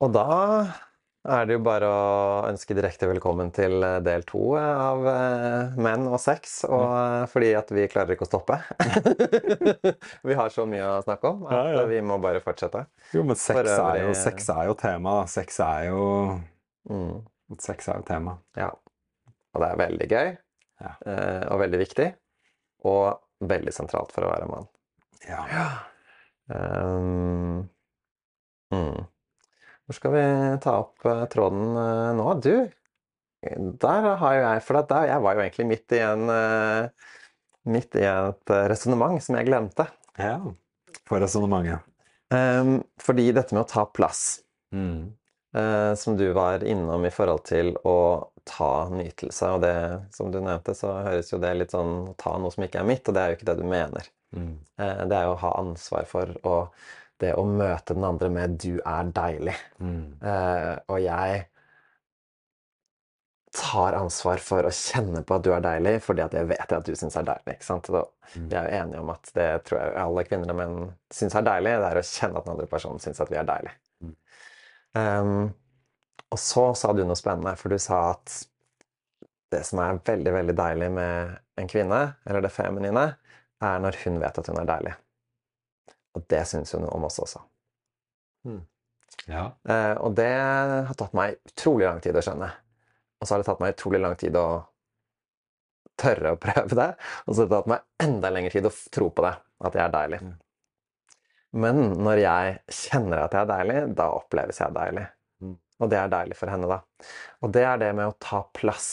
Og da er det jo bare å ønske direkte velkommen til eh, del to av eh, Menn og sex. Og eh, fordi at vi klarer ikke å stoppe. vi har så mye å snakke om at Ja, ja. vi må bare fortsette. Jo, men sex er jo, sex er jo tema. Sex er jo Mm. Sex er jo tema. Ja. Og det er veldig gøy. Ja. Og veldig viktig. Og veldig sentralt for å være mann. Ja. Um, mm. Hvor skal vi ta opp eh, tråden eh, nå? Du, der har jo jeg For der, jeg var jo egentlig midt i en eh, Midt i et resonnement som jeg glemte. ja. For resonnementet. Um, fordi dette med å ta plass, Mm. som du var innom i forhold til å ta nytelse, og det som du nevnte, så høres jo det litt sånn ta noe som ikke er mitt, og det er jo ikke det du mener. Mm. Det er jo å ha ansvar for å, det å møte den andre med 'du er deilig'. Mm. Uh, og jeg tar ansvar for å kjenne på at du er deilig, fordi at jeg vet at du syns er deilig. ikke sant? Og Mm. vi er jo enige om at det tror jeg alle kvinner og menn syns er deilig. Det er å kjenne at den andre personen syns at vi er deilig. Mm. Um, og så sa du noe spennende, for du sa at det som er veldig, veldig deilig med en kvinne, eller det feminine, er når hun vet at hun er deilig. Og det syns hun om oss også. Ja. Eh, og det har tatt meg utrolig lang tid å skjønne. Og så har det tatt meg utrolig lang tid å tørre å prøve det. Og så har det tatt meg enda lengre tid å tro på det, at jeg er deilig. Mm. Men når jeg kjenner at jeg er deilig, da oppleves jeg deilig. Mm. Og det er deilig for henne, da. Og det er det med å ta plass.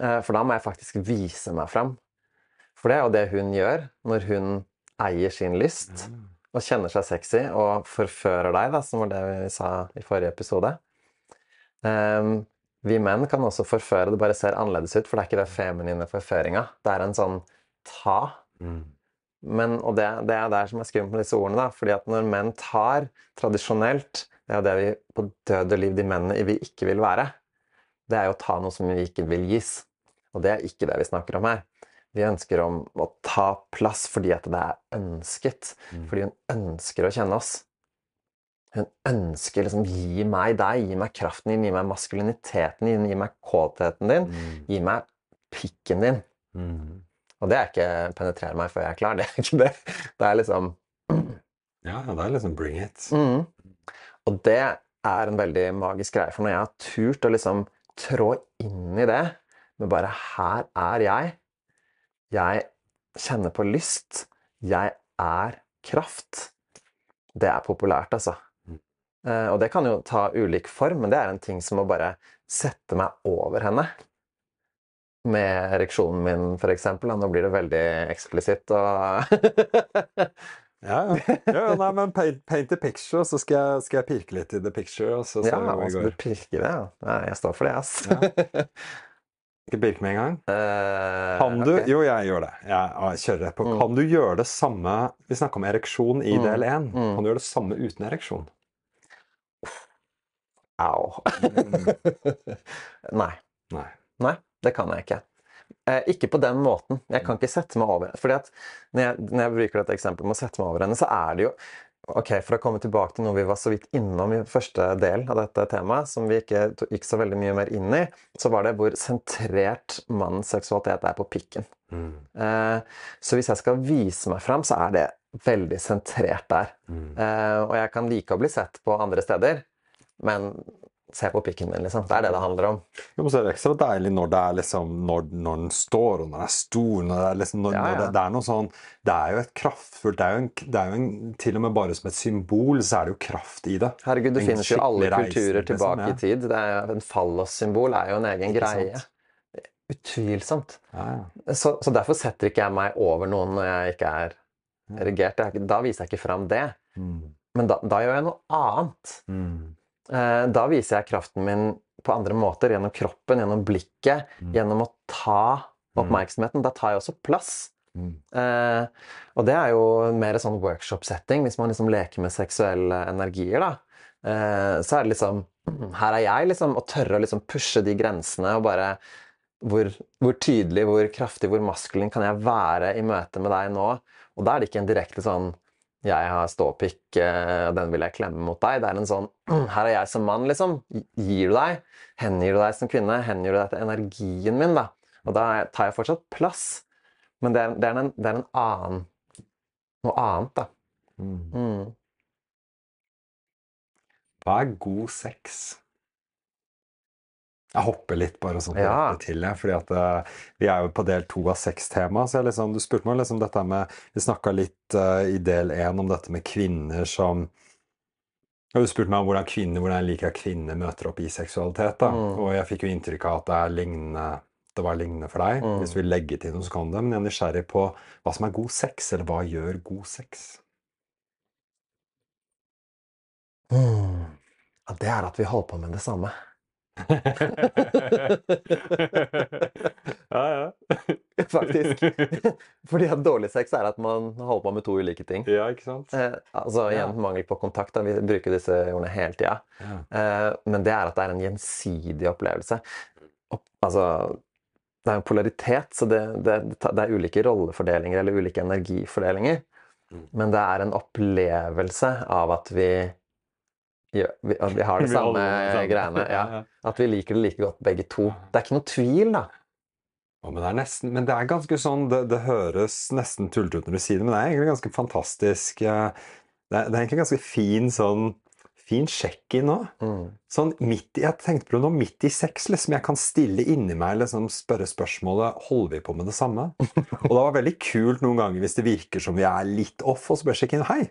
Eh, For da må jeg faktisk vise meg fram. For det er jo det hun gjør når hun eier sin lyst og kjenner seg sexy og forfører deg, da, som var det vi sa i forrige episode. Um, vi menn kan også forføre, det bare ser annerledes ut, for det er ikke det feminine forføringa. Det er en sånn ta. Mm. Men, og det, det er der som er skummelt med disse ordene, da, fordi at når menn tar tradisjonelt, det er jo det vi på død og liv de mennene vi ikke vil være, det er jo å ta noe som vi ikke vil gis. Og det er ikke det vi snakker om her. Vi ønsker om å ta plass fordi at det er ønsket. Mm. Fordi hun ønsker å kjenne oss. Hun ønsker liksom Gi meg deg, gi meg kraften din, gi meg maskuliniteten din, gi meg kåtheten din, Mm. gi meg pikken din. Mm. Og det er ikke 'penetrer meg før jeg er klar'. Det er ikke det. Det er liksom Ja, det er liksom bring it. mm. Og det er en veldig magisk greie. For når jeg har turt å liksom trå inn i det med bare 'her er jeg', jeg kjenner på lyst, jeg er kraft, det er populært, altså. Mm. Eh, og det kan jo ta ulik form, men det er en ting som å bare sette meg over henne. Med ereksjonen min, for eksempel. Nå blir det veldig eksplisitt og Ja, ja. ja nei, men paint, paint the picture, så skal jeg, skal jeg pirke litt i the picture. Og så Ja, hvor hva skal du går. pirke det? Ja. Nei, jeg står for det, ass. Ikke Birk med en gang. Uh, Kan du okay. Jo, jeg gjør det. Jeg kjører rett på. Mm. Kan du gjøre det samme Vi snakka om ereksjon i Mm. del 1. Mm. Kan du gjøre det samme uten ereksjon? Au. Nei. Nei. Nei, det kan jeg ikke. Eh, ikke på den måten. Jeg kan ikke sette meg over Fordi at når jeg, når jeg bruker dette eksempelet med å sette meg over henne, så er det jo Ok, For å komme tilbake til noe vi var så vidt innom i første del av dette temaet, som vi ikke gikk så veldig mye mer inn i, så var det hvor sentrert mannens seksualitet er på pikken. Mm. Eh, så hvis jeg skal vise meg fram, så er det veldig sentrert der. Mm. Eh, og jeg kan like å bli sett på andre steder, men se på pikken min, liksom. Det er det det handler om. Jo, men så er det ekstra deilig når det er liksom Når, når den står, og når den er stor når det er liksom når, Ja, når det, det er noe sånn Det er jo et kraftfullt Det er jo, en, det er jo en, til og med bare som et symbol, så er det jo kraft i det. Herregud, det En finnes jo alle kulturer liksom, tilbake ja. i tid. Det er, jo- en fallossymbol er jo en egen greie. Utvilsomt. Ja, ja. Så, så derfor setter ikke jeg meg over noen når jeg ikke er erigert. Er Da viser jeg ikke fram det. Mm. Men da, da gjør jeg noe annet. Mm. Eh, da viser jeg kraften min på andre måter. Gjennom kroppen, gjennom blikket, Mm. gjennom å ta oppmerksomheten. Da tar jeg også plass. Mm. Eh, og det er jo mer sånn workshop-setting, hvis man liksom leker med seksuelle energier, da. Eh, så er det liksom Her er jeg, liksom, og tørre å liksom pushe de grensene og bare hvor, hvor tydelig, hvor kraftig, hvor maskulin kan jeg være i møte med deg nå? Og da er det ikke en direkte sånn jeg har ståpikk, eh, og den vil jeg klemme mot deg. Det er en sånn Her er jeg som mann, liksom. Gir du deg? Hengir du deg som kvinne? Hengir du deg til energien min, da? Og da tar jeg fortsatt plass. Men det er, det er, en, det er en, annen Noe annet, da. Mm. Mm. Hva er god sex? Jeg hopper litt bare sånn Ja. til, jeg, fordi at eh, vi er jo på del to av sextemaet. Så jeg liksom, du spurte meg liksom dette med Vi snakka litt uh, i del én om dette med kvinner som og Du spurte meg om hvordan kvinner, hvordan jeg liker kvinner møter opp i seksualitet. da. Mm. Og jeg fikk jo inntrykk av at det, er lignende, det var lignende for deg. Mm. Hvis du vil legge til noe, så kan du det. Men jeg er nysgjerrig på hva som er god sex, eller hva gjør god sex? Mm. Ja, det er at vi holder på med det samme. Ja, ja. Faktisk. Fordi at dårlig sex er at man holder på med to ulike ting. Ja, ikke sant? Eh, altså igjen mangel på kontakt. Da. Vi bruker disse ordene hele tida. Ja. Eh, men det er at det er en gjensidig opplevelse. Opp, altså Det er en polaritet, så det, det, det er ulike rollefordelinger eller ulike energifordelinger. Mm. Men det er en opplevelse av at vi gjør, vi, vi har det samme greiene. Ja. Ja, ja. At vi liker det like godt begge to. Det er ikke noe tvil, da. Å, men, det er nesten, men det er ganske sånn Det, det høres nesten tullete ut når du sier det, men det er egentlig ganske fantastisk eh, Det er, det er egentlig ganske fin sånn Fin sjekk-in òg. Mm. Sånn midt i, Jeg tenkte på det nå, midt i sex, liksom. Jeg kan stille inni meg liksom spørre spørsmålet Holder vi på med det samme? Og det var veldig kult noen ganger hvis det virker som vi er litt off, og så bare sjekke inn Hei,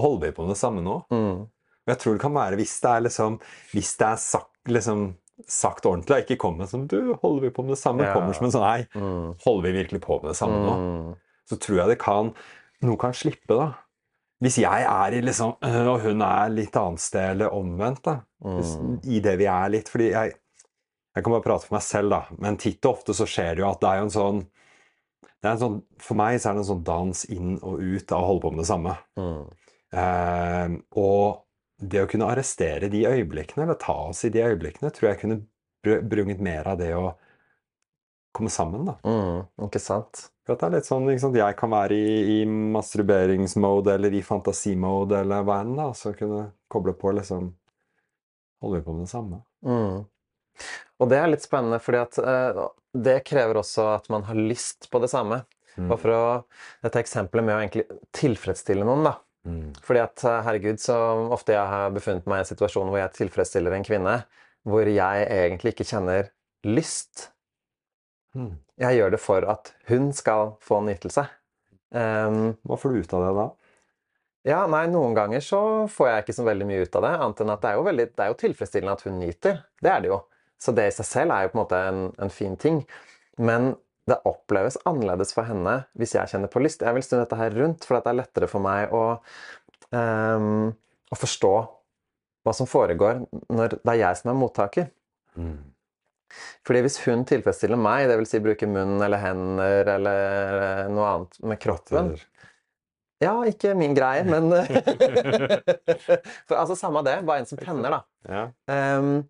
holder vi på med det samme nå? Mm. Og jeg tror det kan være hvis det er liksom Hvis det er sagt, liksom, sagt ordentlig, og ikke kommer som Du, holder vi på med det samme? Ja. Kommer som en sånn nei, Mm. holder vi virkelig på med det samme nå? Mm. Så tror jeg det kan Noe kan slippe, da. Hvis jeg er i liksom øh, Og hun er litt annet sted, eller omvendt, da. Hvis, Mm. I det vi er litt. Fordi jeg Jeg kan bare prate for meg selv, da. Men titt og ofte så skjer det jo at det er jo en sånn det er en sånn, For meg så er det en sånn dans inn og ut av å holde på med det samme. Mm. Eh, og det å kunne arrestere de øyeblikkene, eller ta oss i de øyeblikkene, tror jeg kunne brunget mer av det å komme sammen, da. Mm. Ikke sant? For at det er litt sånn, sant, Jeg kan være i, i masturberingsmode eller i fantasimode eller hva enn, da, så kunne koble på liksom Holder vi på med det samme? Mm. Og det er litt spennende, fordi at uh, det krever også at man har lyst på det samme. Mm. Og for å Dette eksempelet med å egentlig tilfredsstille noen, da. Mm. Fordi at eh, herregud, så ofte jeg har befunnet meg i en situasjon hvor jeg tilfredsstiller en kvinne, hvor jeg egentlig ikke kjenner lyst. Mm. Jeg gjør det for at hun skal få nytelse. Um, Hva får du ut av det da? ja, nei, noen ganger så får jeg ikke så veldig mye ut av det, annet enn at det er jo, veldig, det er jo tilfredsstillende at hun nyter. Det er det jo. Så det i seg selv er jo på en måte en, en fin ting. Men det oppleves annerledes for henne hvis jeg kjenner på lyst. Jeg vil snu dette her rundt, for at det er lettere for meg å, um, å forstå hva som foregår når det er jeg som er mottaker. Mm. Fordi hvis hun tilfredsstiller meg, dvs. Si bruker munn eller hender eller eh, noe annet med kroppen Ja, ikke min greie, men For altså, Samme det, bare en som tenner, da. Ja. Um,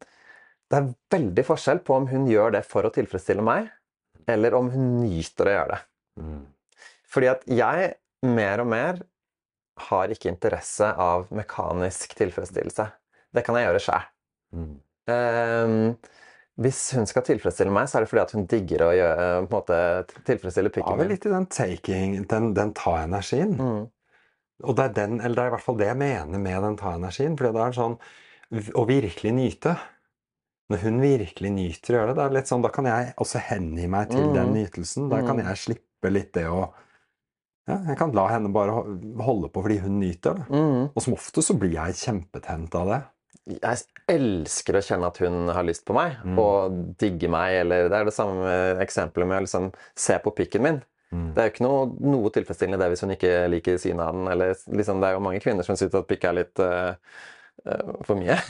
det er veldig forskjell på om hun gjør det for å tilfredsstille meg, eller om hun nyter å gjøre det. Mm. Fordi at jeg mer og mer har ikke interesse av mekanisk tilfredsstillelse. Det kan jeg gjøre sjæl. Mm. hvis hun skal tilfredsstille meg, så er det fordi at hun digger å gjøre, på en måte, tilfredsstille pikken min. Ja, litt i den taking, den, den ta-energien. Mm. Og det er den, eller det er i hvert fall det jeg mener med den ta-energien. fordi det er sånn Å virkelig nyte. Når hun virkelig nyter å gjøre det, det sånn, da kan jeg også hengi meg til den Mm. nytelsen. Da kan Mm. jeg slippe litt det å ja, Jeg kan la henne bare holde på fordi hun nyter det. Mm. Og som ofte så blir jeg kjempetent av det. Jeg elsker å kjenne at hun har lyst på meg, Mm. og digger meg. Eller det er det samme eksempelet med å liksom se på pikken min. Mm. Det er jo ikke noe, noe tilfredsstillende det hvis hun ikke liker synet av den. Eller liksom, det er jo mange kvinner som syns at pikk er litt eh, for mye.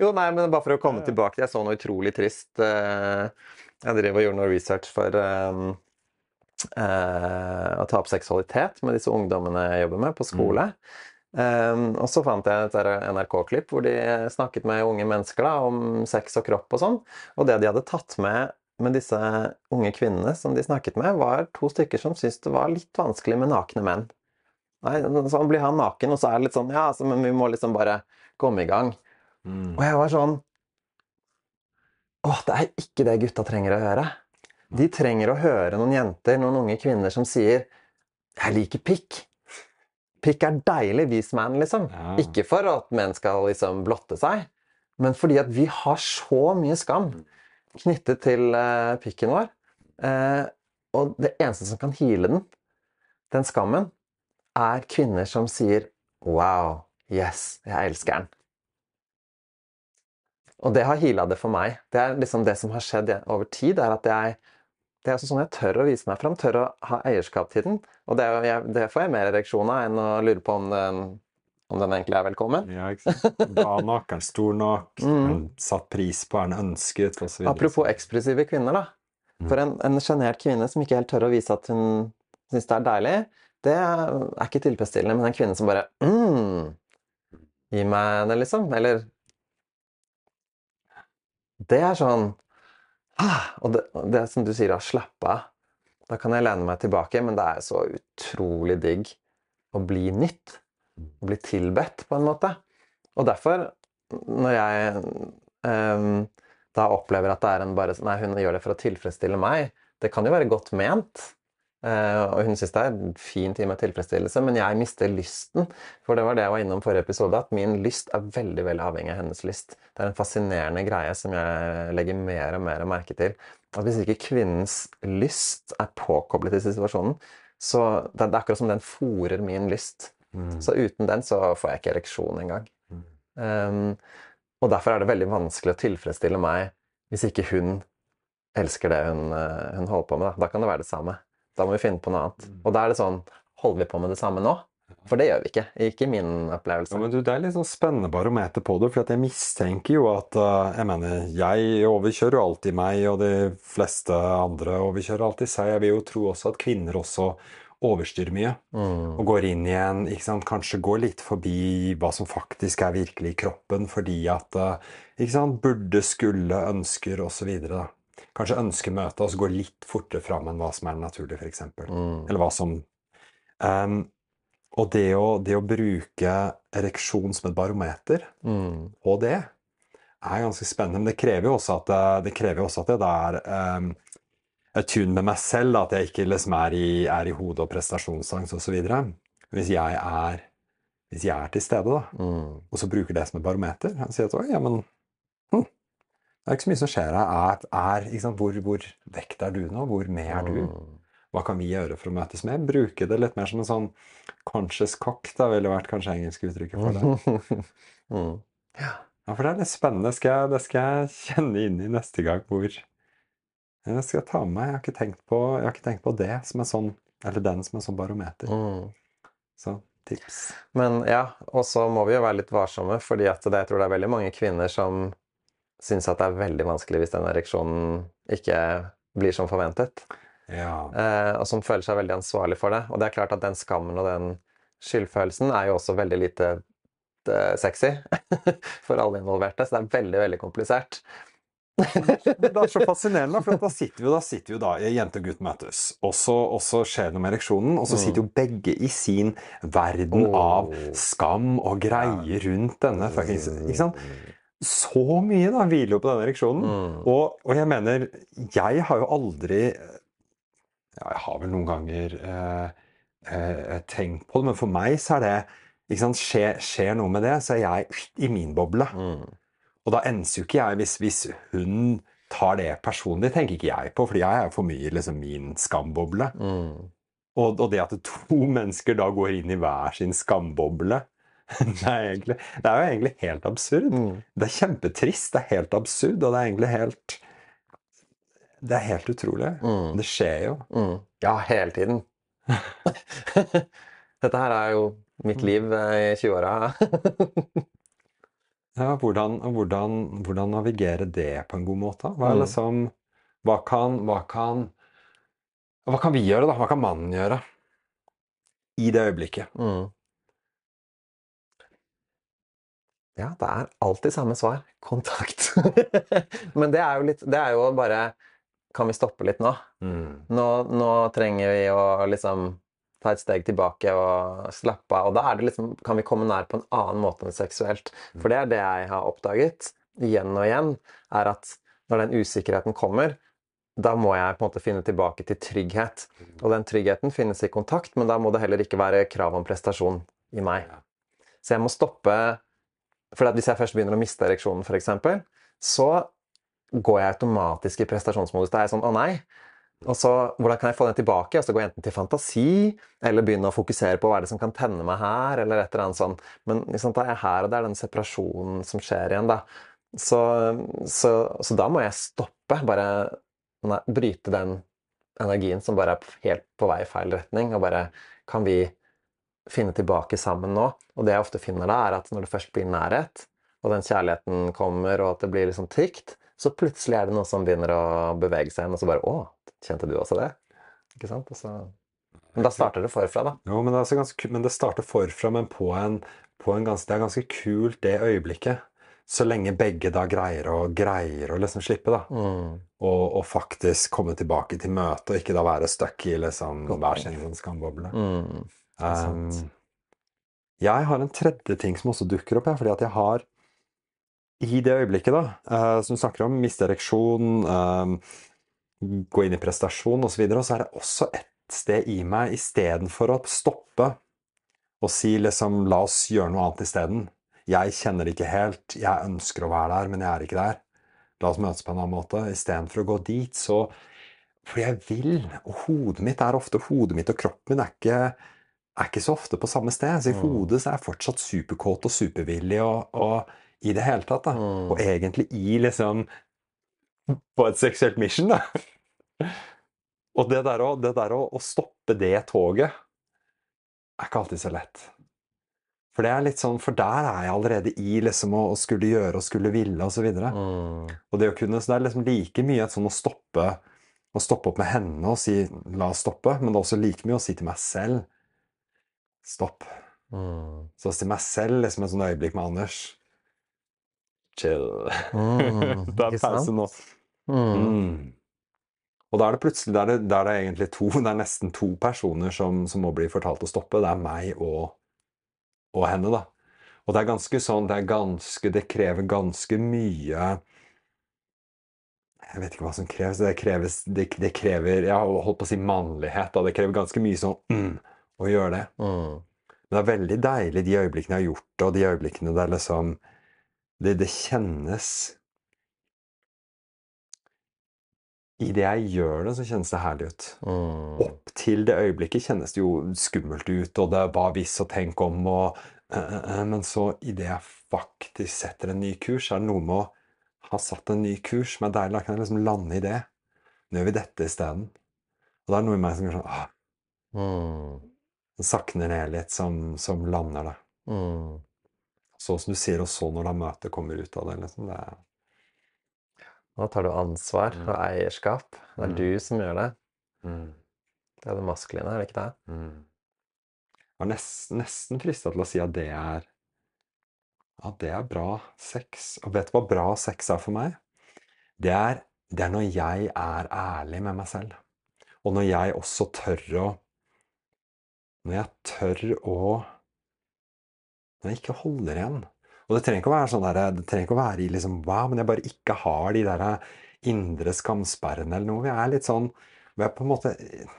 jo, nei, men bare for å komme tilbake. Jeg så noe utrolig trist. eh, jeg driver og gjorde noe research for um, uh, å ta opp seksualitet med disse ungdommene jeg jobber med på skole. Um, og så fant jeg et NRK-klipp hvor de snakket med unge mennesker da, om sex og kropp og sånn. Og det de hadde tatt med med disse unge kvinnene som de snakket med, var to stykker som syntes det var litt vanskelig med nakne menn. Nei, så blir han naken, og så er det litt sånn Ja, så, men vi må liksom bare komme i gang. Mm. Og jeg var sånn Åh, det er ikke det gutta trenger å høre. De trenger å høre noen jenter, noen unge kvinner som sier 'Jeg liker pikk'. Pikk er deilig, vis man, liksom. Ja. Ikke for at menn skal liksom blotte seg, men fordi at vi har så mye skam knyttet til uh, pikken vår. Uh, og det eneste som kan hile den, den skammen, er kvinner som sier 'Wow, yes, jeg elsker den'. Og det har heala det for meg. Det er liksom det som har skjedd over tid, er at jeg det er også sånn jeg tør å vise meg fram, tør å ha eierskap til den. Og det, jeg, det får jeg mer ereksjon av enn å lure på om den, om den egentlig er velkommen. Ja, ikke sant. Bra nok, er den stor nok, Mm. er den satt pris på, er den ønsket, osv. Apropos ekspressive kvinner, da. For en, en sjenert kvinne som ikke helt tør å vise at hun syns det er deilig, det er ikke tilfredsstillende. Men en kvinne som bare mm, Gi meg det, liksom. Eller Det er sånn ah, Og det, det som du sier, da, slappe av. Da kan jeg lene meg tilbake, men det er så utrolig digg å bli nytt. Å bli tilbedt, på en måte. Og derfor, når jeg um, da opplever at det er en bare Nei, hun gjør det for å tilfredsstille meg. Det kan jo være godt ment. Eh, og hun syns det er en fin time tilfredsstillelse, men jeg mister lysten. For det var det jeg var innom forrige episode, at min lyst er veldig veldig avhengig av hennes lyst. Det er en fascinerende greie som jeg legger mer og mer merke til. At hvis ikke kvinnens lyst er påkoblet til situasjonen, så det, det er akkurat som den fòrer min lyst. Mm. Så uten den så får jeg ikke ereksjon engang. Mm. Um, og derfor er det veldig vanskelig å tilfredsstille meg hvis ikke hun elsker det hun, eh, hun holder på med. Da. da kan det være det samme. Da må vi finne på noe annet. Mm. Og da er det sånn Holder vi på med det samme nå? For det gjør vi ikke. Ikke min opplevelse. Ja, men du, Det er litt sånn spennende barometer på det, for jeg mistenker jo at uh, Jeg mener, jeg overkjører jo alltid meg, og de fleste andre overkjører alltid seg. Jeg vil jo tro også at kvinner også overstyrer mye. Mm. Og går inn igjen, ikke sant, kanskje går litt forbi hva som faktisk er virkelig i kroppen, fordi at uh, ikke sant, burde, skulle, ønsker osv. Kanskje ønsker møtet, og så går litt fortere fram enn hva som er naturlig, f.eks. Mm. Eller hva som um, Og det å, det å bruke ereksjon som et barometer Mm. på det, er ganske spennende. Men det krever jo også at det, det, krever også at jeg da er um, attune med meg selv, at jeg ikke liksom er i, er i hodet og prestasjonsangst osv. Hvis jeg er hvis jeg er til stede, da, Mm. og så bruker det som et barometer og sier at ja, men det er ikke så mye som skjer her. Er, er, hvor, hvor vekt er du nå? Hvor med er du? Hva kan vi gjøre for å møtes med? Bruke det litt mer som en sånn conscious cock, da ville vært kanskje engelske uttrykket for det. mm. Ja, for det er litt spennende. Skal jeg, det skal jeg kjenne inn i neste gang hvor Jeg skal ta med meg. Jeg har ikke tenkt på, jeg har ikke tenkt på det som en sånn Eller den som en sånn barometer. Mm. Så tips. Men ja, og så må vi jo være litt varsomme, fordi at jeg tror det er veldig mange kvinner som syns at det er veldig vanskelig hvis den ereksjonen ikke blir som forventet. Ja. Eh, og som føler seg veldig ansvarlig for det. Og det er klart at den skammen og den skyldfølelsen er jo også veldig lite eh, sexy for alle involverte, så det er veldig, veldig komplisert. Det er så fascinerende, for da sitter vi, da sitter vi da jente og gutt møtes, og så, og så skjer det noe med ereksjonen, og så sitter jo begge i sin verden av skam og greier rundt denne fuckings Ikke sant? Så mye da hviler jo på denne ereksjonen. Mm. Og, og jeg mener, jeg har jo aldri Ja, jeg har vel noen ganger eh, eh, tenkt på det, men for meg så er det ikke sant, skjer, skjer noe med det, så er jeg i min boble. Mm. Og da enser jo ikke jeg hvis, hvis hun tar det personlig, tenker ikke jeg på, fordi jeg er for mye liksom min skamboble. Mm. Og, og det at to mennesker da går inn i hver sin skamboble, det er, egentlig, det er jo egentlig helt absurd. Mm. Det er kjempetrist, det er helt absurd, og det er egentlig helt Det er helt utrolig. Mm. Det skjer jo. Mm. Ja, hele tiden. Dette her er jo mitt liv eh, i 20-åra. Ja, hvordan, hvordan, hvordan navigere det på en god måte? Hva er Mm. liksom Hva kan, hva kan Hva kan vi gjøre, da? Hva kan mannen gjøre? I det øyeblikket. Mm. Ja, det er alltid samme svar. Kontakt. Men det er jo litt Det er jo bare kan vi stoppe litt nå? Mm. Nå, nå trenger vi å liksom ta et steg tilbake og slappe av. Og da er det liksom, kan vi komme nær på en annen måte enn seksuelt. For det er det jeg har oppdaget igjen og igjen, er at når den usikkerheten kommer, da må jeg på en måte finne tilbake til trygghet. Og den tryggheten finnes i kontakt, men da må det heller ikke være krav om prestasjon i meg. Så jeg må stoppe For hvis jeg først begynner å miste ereksjonen, f.eks., så går jeg automatisk i prestasjonsmodus. Da er jeg sånn Å, nei. Og så, Hvordan kan jeg få den tilbake? Og så går jeg enten til fantasi, eller begynne å fokusere på hva er det som kan tenne meg her, eller et eller annet sånt. Men liksom, da er jeg her, og det er den separasjonen som skjer igjen, da. Så, så, så da må jeg stoppe. Bare nei, bryte den energien som bare er helt på vei i feil retning, og bare Kan vi finne tilbake sammen nå? Og det jeg ofte finner da, er at når det først blir nærhet, og den kjærligheten kommer, og at det blir liksom trygt, så plutselig er det noe som begynner å bevege seg igjen, og så bare Å, kjente du også det? Ikke sant? Og så Men da starter det forfra, da. Jo, men det, ganske, men det starter forfra, men på en, på en ganske, det er ganske kult det øyeblikket. Så lenge begge da greier å, greier å liksom slippe, da. Mm. Og, og faktisk komme tilbake til møtet, og ikke da være stuck i liksom hver sin sånn skamboble. Mm. Um, jeg har en tredje ting som også dukker opp, jeg, fordi at jeg har i det øyeblikket, da, uh, som du snakker om, miste ereksjon, um, gå inn i prestasjon osv., så så er det også et sted i meg istedenfor å stoppe og si liksom la oss gjøre noe annet isteden. Jeg kjenner det ikke helt, jeg ønsker å være der, men jeg er ikke der. La oss møtes på en annen måte. Istedenfor å gå dit, så Fordi jeg vil, og hodet mitt er ofte Hodet mitt og kroppen min er ikke, er ikke så ofte på samme sted. Så i Mm. hodet så er jeg fortsatt superkåt og supervillig og, og i det hele tatt, da. Mm. Og egentlig i liksom På et seksuelt mission, da. Og det der, å, det der å, å stoppe det toget er ikke alltid så lett. For det er litt sånn, for der er jeg allerede i liksom å, å skulle gjøre og skulle ville osv. Og, så Mm. og det å kunne, så det er liksom like mye et sånn å stoppe, å stoppe opp med henne og si 'la oss stoppe', men det er også like mye å si til meg selv 'stopp'. Mm. Så til meg selv liksom et sånt øyeblikk med Anders Chill. Mm. det er pause nå. Mm. Mm. Og da er det plutselig da er det, da er det egentlig to, det er nesten to personer som, som må bli fortalt å stoppe. Det er meg og, og henne, da. Og det er ganske sånn, det er ganske Det krever ganske mye Jeg vet ikke hva som kreves. Det kreves det, det krever Jeg har holdt på å si mannlighet. Da. Det krever ganske mye sånn mm, å gjøre det. Mm. Men det er veldig deilig de øyeblikkene jeg har gjort det, og de øyeblikkene der liksom det, det kjennes I det jeg gjør det, så kjennes det herlig ut. Mm. Opp til det øyeblikket kjennes det jo skummelt ut, og det er hva hvis og tenk om, og eh, eh, eh, Men så, idet jeg faktisk setter en ny kurs, er det noe med å ha satt en ny kurs som er deilig. Da kan jeg liksom lande i det. Nå gjør vi dette isteden. Og da er det noe i meg som gjør sånn ah, Mm. Som sakner ned litt, som, som lander det. Mm. Sånn som du sier, og så når da møtet kommer ut av det. Liksom, det er, Nå tar du ansvar Mm. og eierskap. Det er Mm. du som gjør det. mm, Det er det maskuline, er det ikke det? mm. Jeg var nesten, nesten frista til å si at det er at det er bra sex. Og vet du hva bra sex er for meg? Det er, det er når jeg er ærlig med meg selv. Og når jeg også tør å Når jeg tør å Når jeg ikke holder igjen. Og det trenger ikke å være sånn der, det trenger ikke å være i liksom Wow, men jeg bare ikke har de der indre skamsperrene eller noe. Jeg er litt sånn hvor jeg på en måte Jeg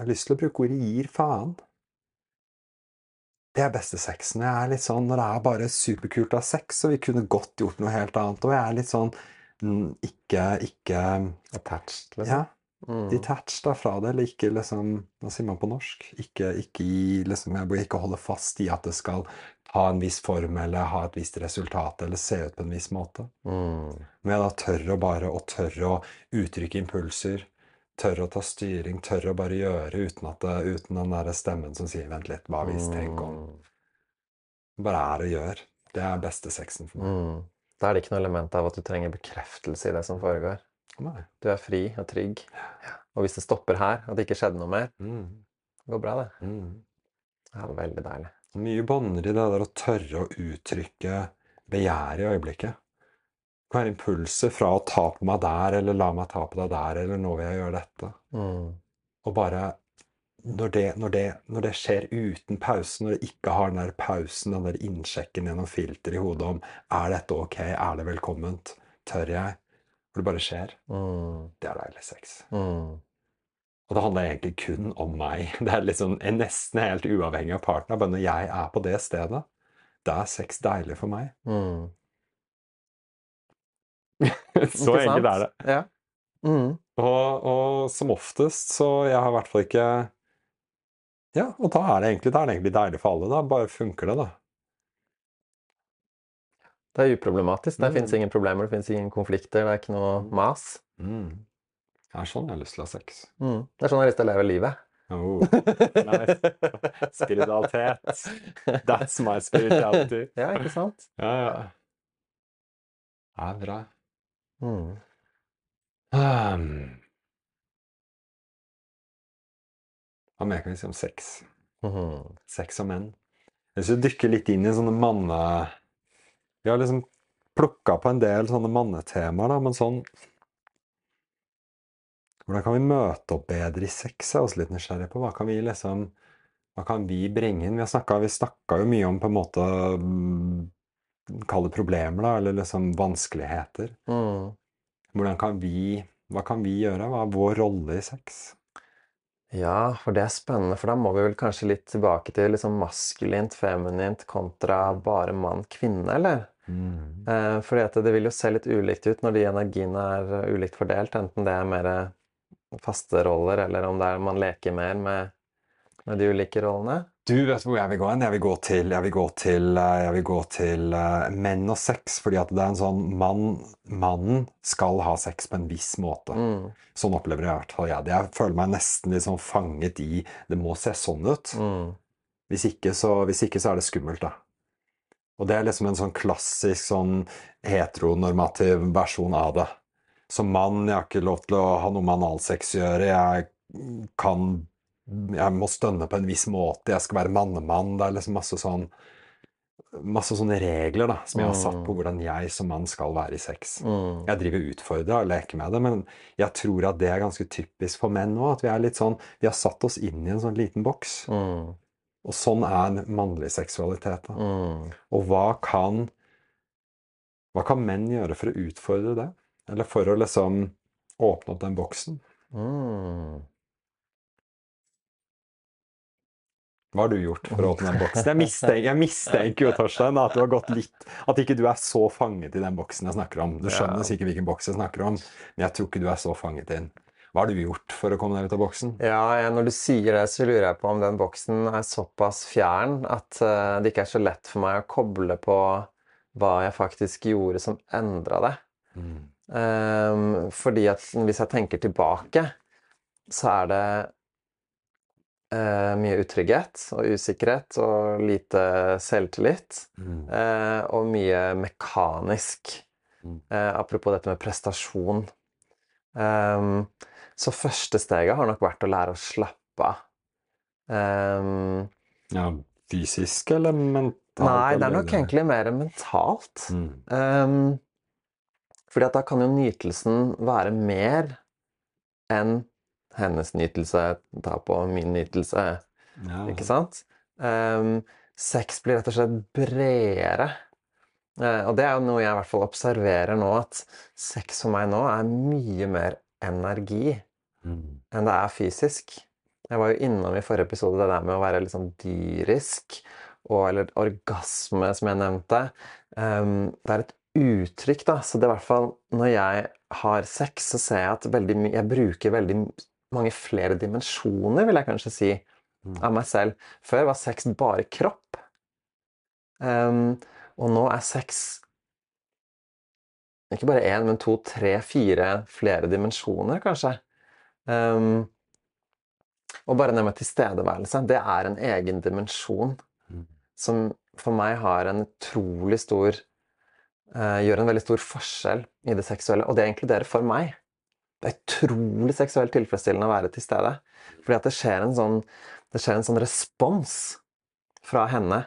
har lyst til å bruke ordet 'gir faen'. Det er beste sexen. Jeg er litt sånn når det er bare superkult å ha sex, og vi kunne godt gjort noe helt annet. Og jeg er litt sånn mm, ikke, ikke Attached, Ja, liksom. Mm. detached fra det, eller ikke liksom Hva sier man på norsk? Ikke, ikke liksom Jeg bør ikke holde fast i at det skal ha en viss form, eller ha et visst resultat, eller se ut på en viss måte. Mm. Men jeg da tør å bare å tørre å uttrykke impulser, tørre å ta styring, tørre å bare gjøre uten, at det, uten den der stemmen som sier 'vent litt, hva hvis', tenk om. Mm. Bare er og gjør. Det er beste sexen for meg. Mm. Da er det ikke noe element av at du trenger bekreftelse i det som foregår. Du er fri og trygg. Og hvis det stopper her, at det ikke skjedde noe mer, Mm. det går bra, det. Mm. Det er veldig deilig. Mye bånder i det der å tørre å uttrykke begjæret i øyeblikket. Det kan være impulser fra å ta på meg der, eller la meg ta på deg der, eller nå vil jeg gjøre dette. Mm. Og bare når det, når, det, når det skjer uten pause, når det ikke har den der pausen, den der innsjekken gjennom filter i hodet om er dette ok, er det velkomment, tør jeg? Hvor det bare skjer. Mm. Det er deilig sex. Mm. Og det handler egentlig kun om meg. Det er liksom nesten helt uavhengig av partner. Bare når jeg er på det stedet, da er sex deilig for meg. Mm. Så enkelt er det. Ja. Mm. Og, og som oftest, så jeg har i hvert fall ikke Ja, og da er det egentlig, da er det egentlig deilig for alle. Da bare funker det, da. Det er uproblematisk. Det Mm. finnes ingen problemer, det finnes ingen konflikter, det er ikke noe mas. Mm. Det er sånn jeg har lyst til å ha sex. Mm. Det er sånn jeg har lyst til å leve livet. Oh, nice. Spiritualitet. That's my spirituality. ja, ikke sant? Ja, ja. Det er bra. Mm. Um. Hva mer kan vi si om sex? Mhm. Sex og menn. Hvis du dykker litt inn i sånne manne... Vi har liksom plukka på en del sånne mannetemaer, da, men sånn Hvordan kan vi møte opp bedre i sex? Jeg er også litt nysgjerrig på. Hva kan vi liksom Hva kan vi bringe inn? Vi har snakka, vi snakka jo mye om på en måte mm, Kall det problemer, da, eller liksom vanskeligheter. Mm. Hvordan kan vi Hva kan vi gjøre? Hva er vår rolle i sex? Ja, for det er spennende, for da må vi vel kanskje litt tilbake til liksom maskulint, feminint kontra bare mann-kvinne, eller? Mm. Eh, fordi at det vil jo se litt ulikt ut når de energiene er eh, ulikt fordelt, enten det er mer faste roller, eller om det er man leker mer med, med de ulike rollene. Du vet hvor jeg vil gå hen? Jeg vil gå til, jeg vil gå til, eh, jeg vil gå til uh, menn og sex, fordi at det er en sånn mann, Mannen skal ha sex på en viss måte. Mm. Sånn opplever jeg i hvert fall jeg det. Jeg føler meg nesten litt sånn fanget i Det må se sånn ut. Mm. Hvis ikke så, hvis ikke så er det skummelt, da. Og det er liksom en sånn klassisk sånn heteronormativ versjon av det. Som mann, jeg har ikke lov til å ha noe med analsex å gjøre. Jeg kan Jeg må stønne på en viss måte. Jeg skal være mannemann. Det er liksom masse sånn Masse sånne regler da, som jeg har satt på hvordan jeg som mann skal være i sex. Mm. Jeg driver utfordrer og leker med det, men jeg tror at det er ganske typisk for menn òg. At vi er litt sånn Vi har satt oss inn i en sånn liten boks. Mm. Og sånn er mannlig seksualitet. Mm. Og hva kan Hva kan menn gjøre for å utfordre det? Eller for å liksom åpne opp den boksen? Mm. Hva har du gjort for å åpne den boksen? Jeg mistenker, jeg mistenker jo, Torstein, at du har gått litt At ikke du er så fanget i den boksen jeg snakker om. Du skjønner Ja. sikkert hvilken boks jeg snakker om, men jeg tror ikke du er så fanget inn. Hva har du gjort for å komme deg ut av boksen? Ja, når du sier det, så lurer jeg på om den boksen er såpass fjern at eh, det ikke er så lett for meg å koble på hva jeg faktisk gjorde som endra det. Mm. Um, fordi at hvis jeg tenker tilbake, så er det uh, mye utrygghet og usikkerhet og lite selvtillit. Mm. Uh, og mye mekanisk. Eh, apropos dette med prestasjon. Ehm, så første steget har nok vært å lære å slappe av. Um, Ja, fysisk eller mentalt? nei, det er nok egentlig mer mentalt. Mm. Um, fordi at da kan jo nytelsen være mer enn hennes nytelse tar på min nytelse, Ja. ikke sant? Um, sex blir rett og slett bredere. Uh, og det er jo noe jeg i hvert fall observerer nå, at sex for meg nå er mye mer energi Mm. enn det er fysisk. Jeg var jo innom i forrige episode det der med å være litt sånn dyrisk, og, eller orgasme, som jeg nevnte. Um, det er et uttrykk, da. Så det er i hvert fall når jeg har sex, så ser jeg at veldig jeg bruker veldig mange flere dimensjoner, vil jeg kanskje si, Mm. av meg selv. Før var sex bare kropp. Um, og nå er sex ikke bare én, men to, tre, fire, flere dimensjoner, kanskje. Um, og bare det med tilstedeværelse, det er en egen dimensjon Mm. som for meg har en utrolig stor uh, Gjør en veldig stor forskjell i det seksuelle, og det inkluderer for meg. Det er utrolig seksuelt tilfredsstillende å være til stede. Fordi at det skjer en sånn, det skjer en sånn respons fra henne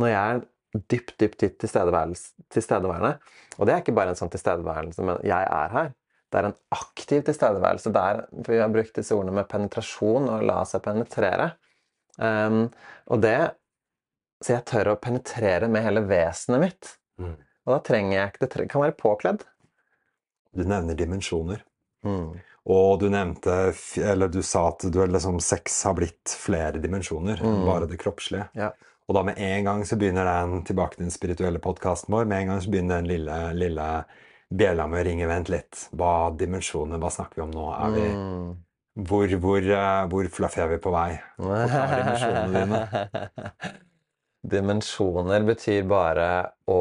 når jeg dypt, dypt, dypt tilstedeværende. Og det er ikke bare en sånn tilstedeværelse, men jeg er her. Det er en aktiv tilstedeværelse. Det er, for vi har brukt disse ordene med penetrasjon og la seg penetrere. Um, og det Så jeg tør å penetrere med hele vesenet mitt. Mm. Og da trenger jeg ikke Det kan være påkledd. Du nevner dimensjoner. Mm. Og du nevnte, eller du sa at du, liksom, sex har blitt flere dimensjoner enn Mm. bare det kroppslige. Ja. Og da med en gang så begynner den tilbake til den spirituelle podkasten vår, med en gang så begynner den lille, lille bjella med å ringe. Vent litt. Hva dimensjoner, hva snakker vi om nå? Er vi, Mm. hvor, hvor, eh, hvor fluffy er vi på vei? Forklar dimensjonene dine. Dimensjoner betyr bare å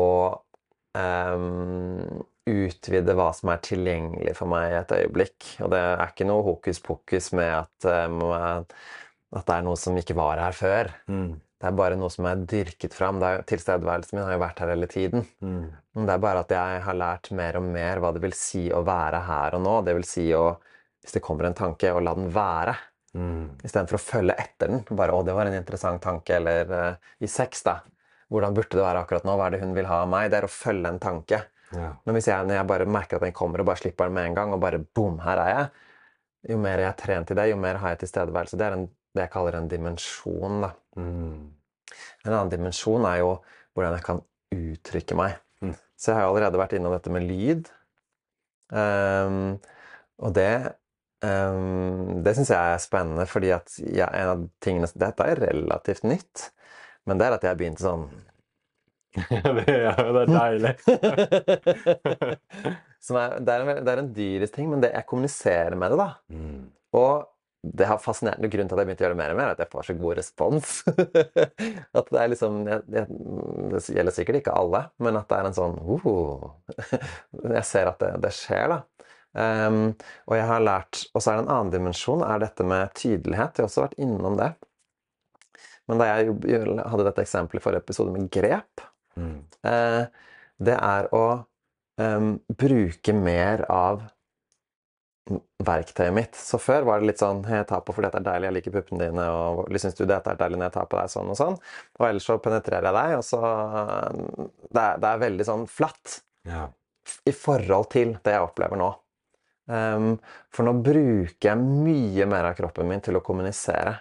um, utvide hva som er tilgjengelig for meg i et øyeblikk. Og det er ikke noe hokus pokus med at, um, at det er noe som ikke var her før. Mm. Det er bare noe som er dyrket fram. Det er, tilstedeværelsen min har jo vært her hele tiden. Mm. Det er bare at jeg har lært mer og mer hva det vil si å være her og nå. Det vil si å, hvis det kommer en tanke, å la den være. Mm. Istedenfor å følge etter den. Bare 'Å, det var en interessant tanke'. Eller uh, i sex, da. Hvordan burde det være akkurat nå? Hva er det hun vil ha av meg? Det er å følge en tanke. Ja. Men hvis jeg, når jeg bare merker at den kommer, og bare slipper den med en gang, og bare boom, her er jeg Jo mer jeg har trent i det, jo mer har jeg tilstedeværelse. Det er en, det jeg kaller en dimensjon, da. Mm. En annen dimensjon er jo hvordan jeg kan uttrykke meg. Mm. Så jeg har allerede vært innom dette med lyd. Um, og det um, Det syns jeg er spennende, fordi at jeg, en av tingene Dette er relativt nytt, men det er at jeg begynte sånn det, ja, det er deilig. Som er, det, er en, det er en dyrisk ting, men det, jeg kommuniserer med det, da. Mm. Og det har fascinerende grunnen til at jeg begynte å gjøre det mer og mer, er at jeg får så god respons. at det er liksom jeg, Det gjelder sikkert ikke alle, men at det er en sånn uh, Jeg ser at det, det skjer, da. Um, og jeg har lært Og så er det en annen dimensjon, er dette med tydelighet. Jeg har også vært innom det. Men da jeg hadde dette eksempelet i forrige episode med grep, Mm. uh, det er å um, bruke mer av verktøyet mitt. Så før var det litt sånn Jeg tar på fordi dette det er deilig, jeg liker puppene dine, og syns du det er deilig når jeg tar på deg sånn og sånn? Og ellers så penetrerer jeg deg, og så Det er, det er veldig sånn flatt Ja. i forhold til det jeg opplever nå. Um, for nå bruker jeg mye mer av kroppen min til å kommunisere.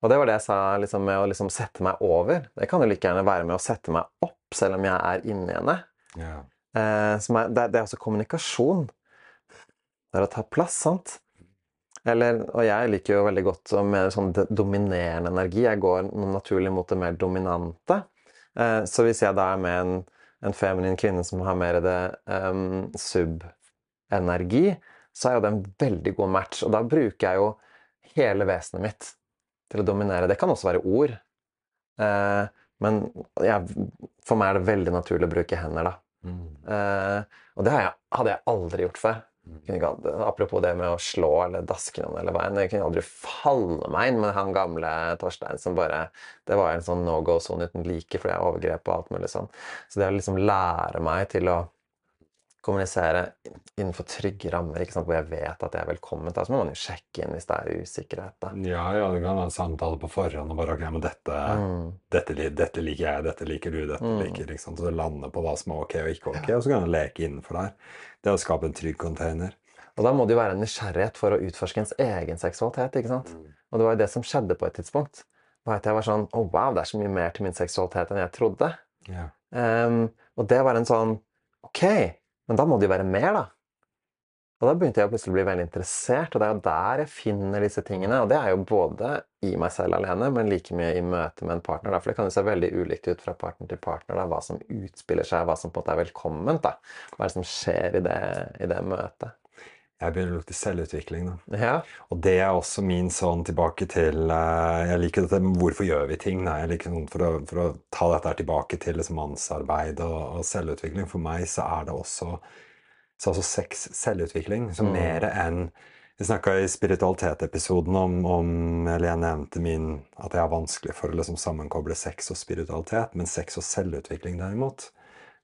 Og det var det jeg sa liksom, med å liksom sette meg over. Det kan jo like gjerne være med å sette meg opp, selv om jeg er inni henne. Ja. Uh, som er, det, det er også kommunikasjon. Det er å ta plass, sant? Eller, og jeg liker jo veldig godt med mer sånn dominerende energi. Jeg går naturlig mot det mer dominante. Eh, så hvis jeg da er med en, en feminin kvinne som har mer det um, sub-energi, så er jo det en veldig god match. Og da bruker jeg jo hele vesenet mitt til å dominere. Det kan også være ord. Eh, men jeg, for meg er det veldig naturlig å bruke hender, da. Mm. Eh, og det jeg, hadde jeg aldri gjort før. Kunne ikke, apropos det med å slå eller daske noen eller veien. Jeg kunne aldri falle meg inn med han gamle Torstein som bare Det var en sånn no go-sone uten like fordi jeg overgrep og alt mulig sånn. Så det å liksom lære meg til å kommunisere innenfor trygge rammer, hvor jeg vet at jeg er velkommen, da, så må man jo sjekke inn hvis det er usikkerhet. da. ja, ja, det kan være en samtale på forhånd og bare Ok, men dette, Mm. dette, dette liker jeg, dette liker du, dette Mm. liker liksom. Så det lander på hva som er ok og ikke ok, og så kan du leke innenfor der. Det å skape en trygg container. Og da må det jo være en nysgjerrighet for å utforske ens egen seksualitet. ikke sant? Og det var jo det som skjedde på et tidspunkt. var jeg var sånn Å, wow, det er så mye mer til min seksualitet enn jeg trodde. Ja. Um, og det var en sånn Ok, men da må det jo være mer, da. Og da begynte jeg plutselig å bli veldig interessert, og det er jo der jeg finner disse tingene. Og det er jo både i meg selv alene, men like mye i møte med en partner. Da. For det kan jo se veldig ulikt ut fra partner til partner, da, hva som utspiller seg, hva som på en måte er velkomment. da. Hva er det som skjer i det, i det møtet. Jeg begynner å lukte selvutvikling, da. Ja. Og det er også min sånn tilbake til uh, Jeg liker dette med hvorfor gjør vi ting? Nei, jeg liker sånn for, å, for å ta dette her tilbake til liksom mannsarbeid og, og selvutvikling. For meg så er det også så altså sex selvutvikling. Så Mm. mer enn Vi snakka i spiritualitet-episoden om, om Eller jeg nevnte min at jeg har vanskelig for å liksom sammenkoble sex og spiritualitet. Men sex og selvutvikling, derimot,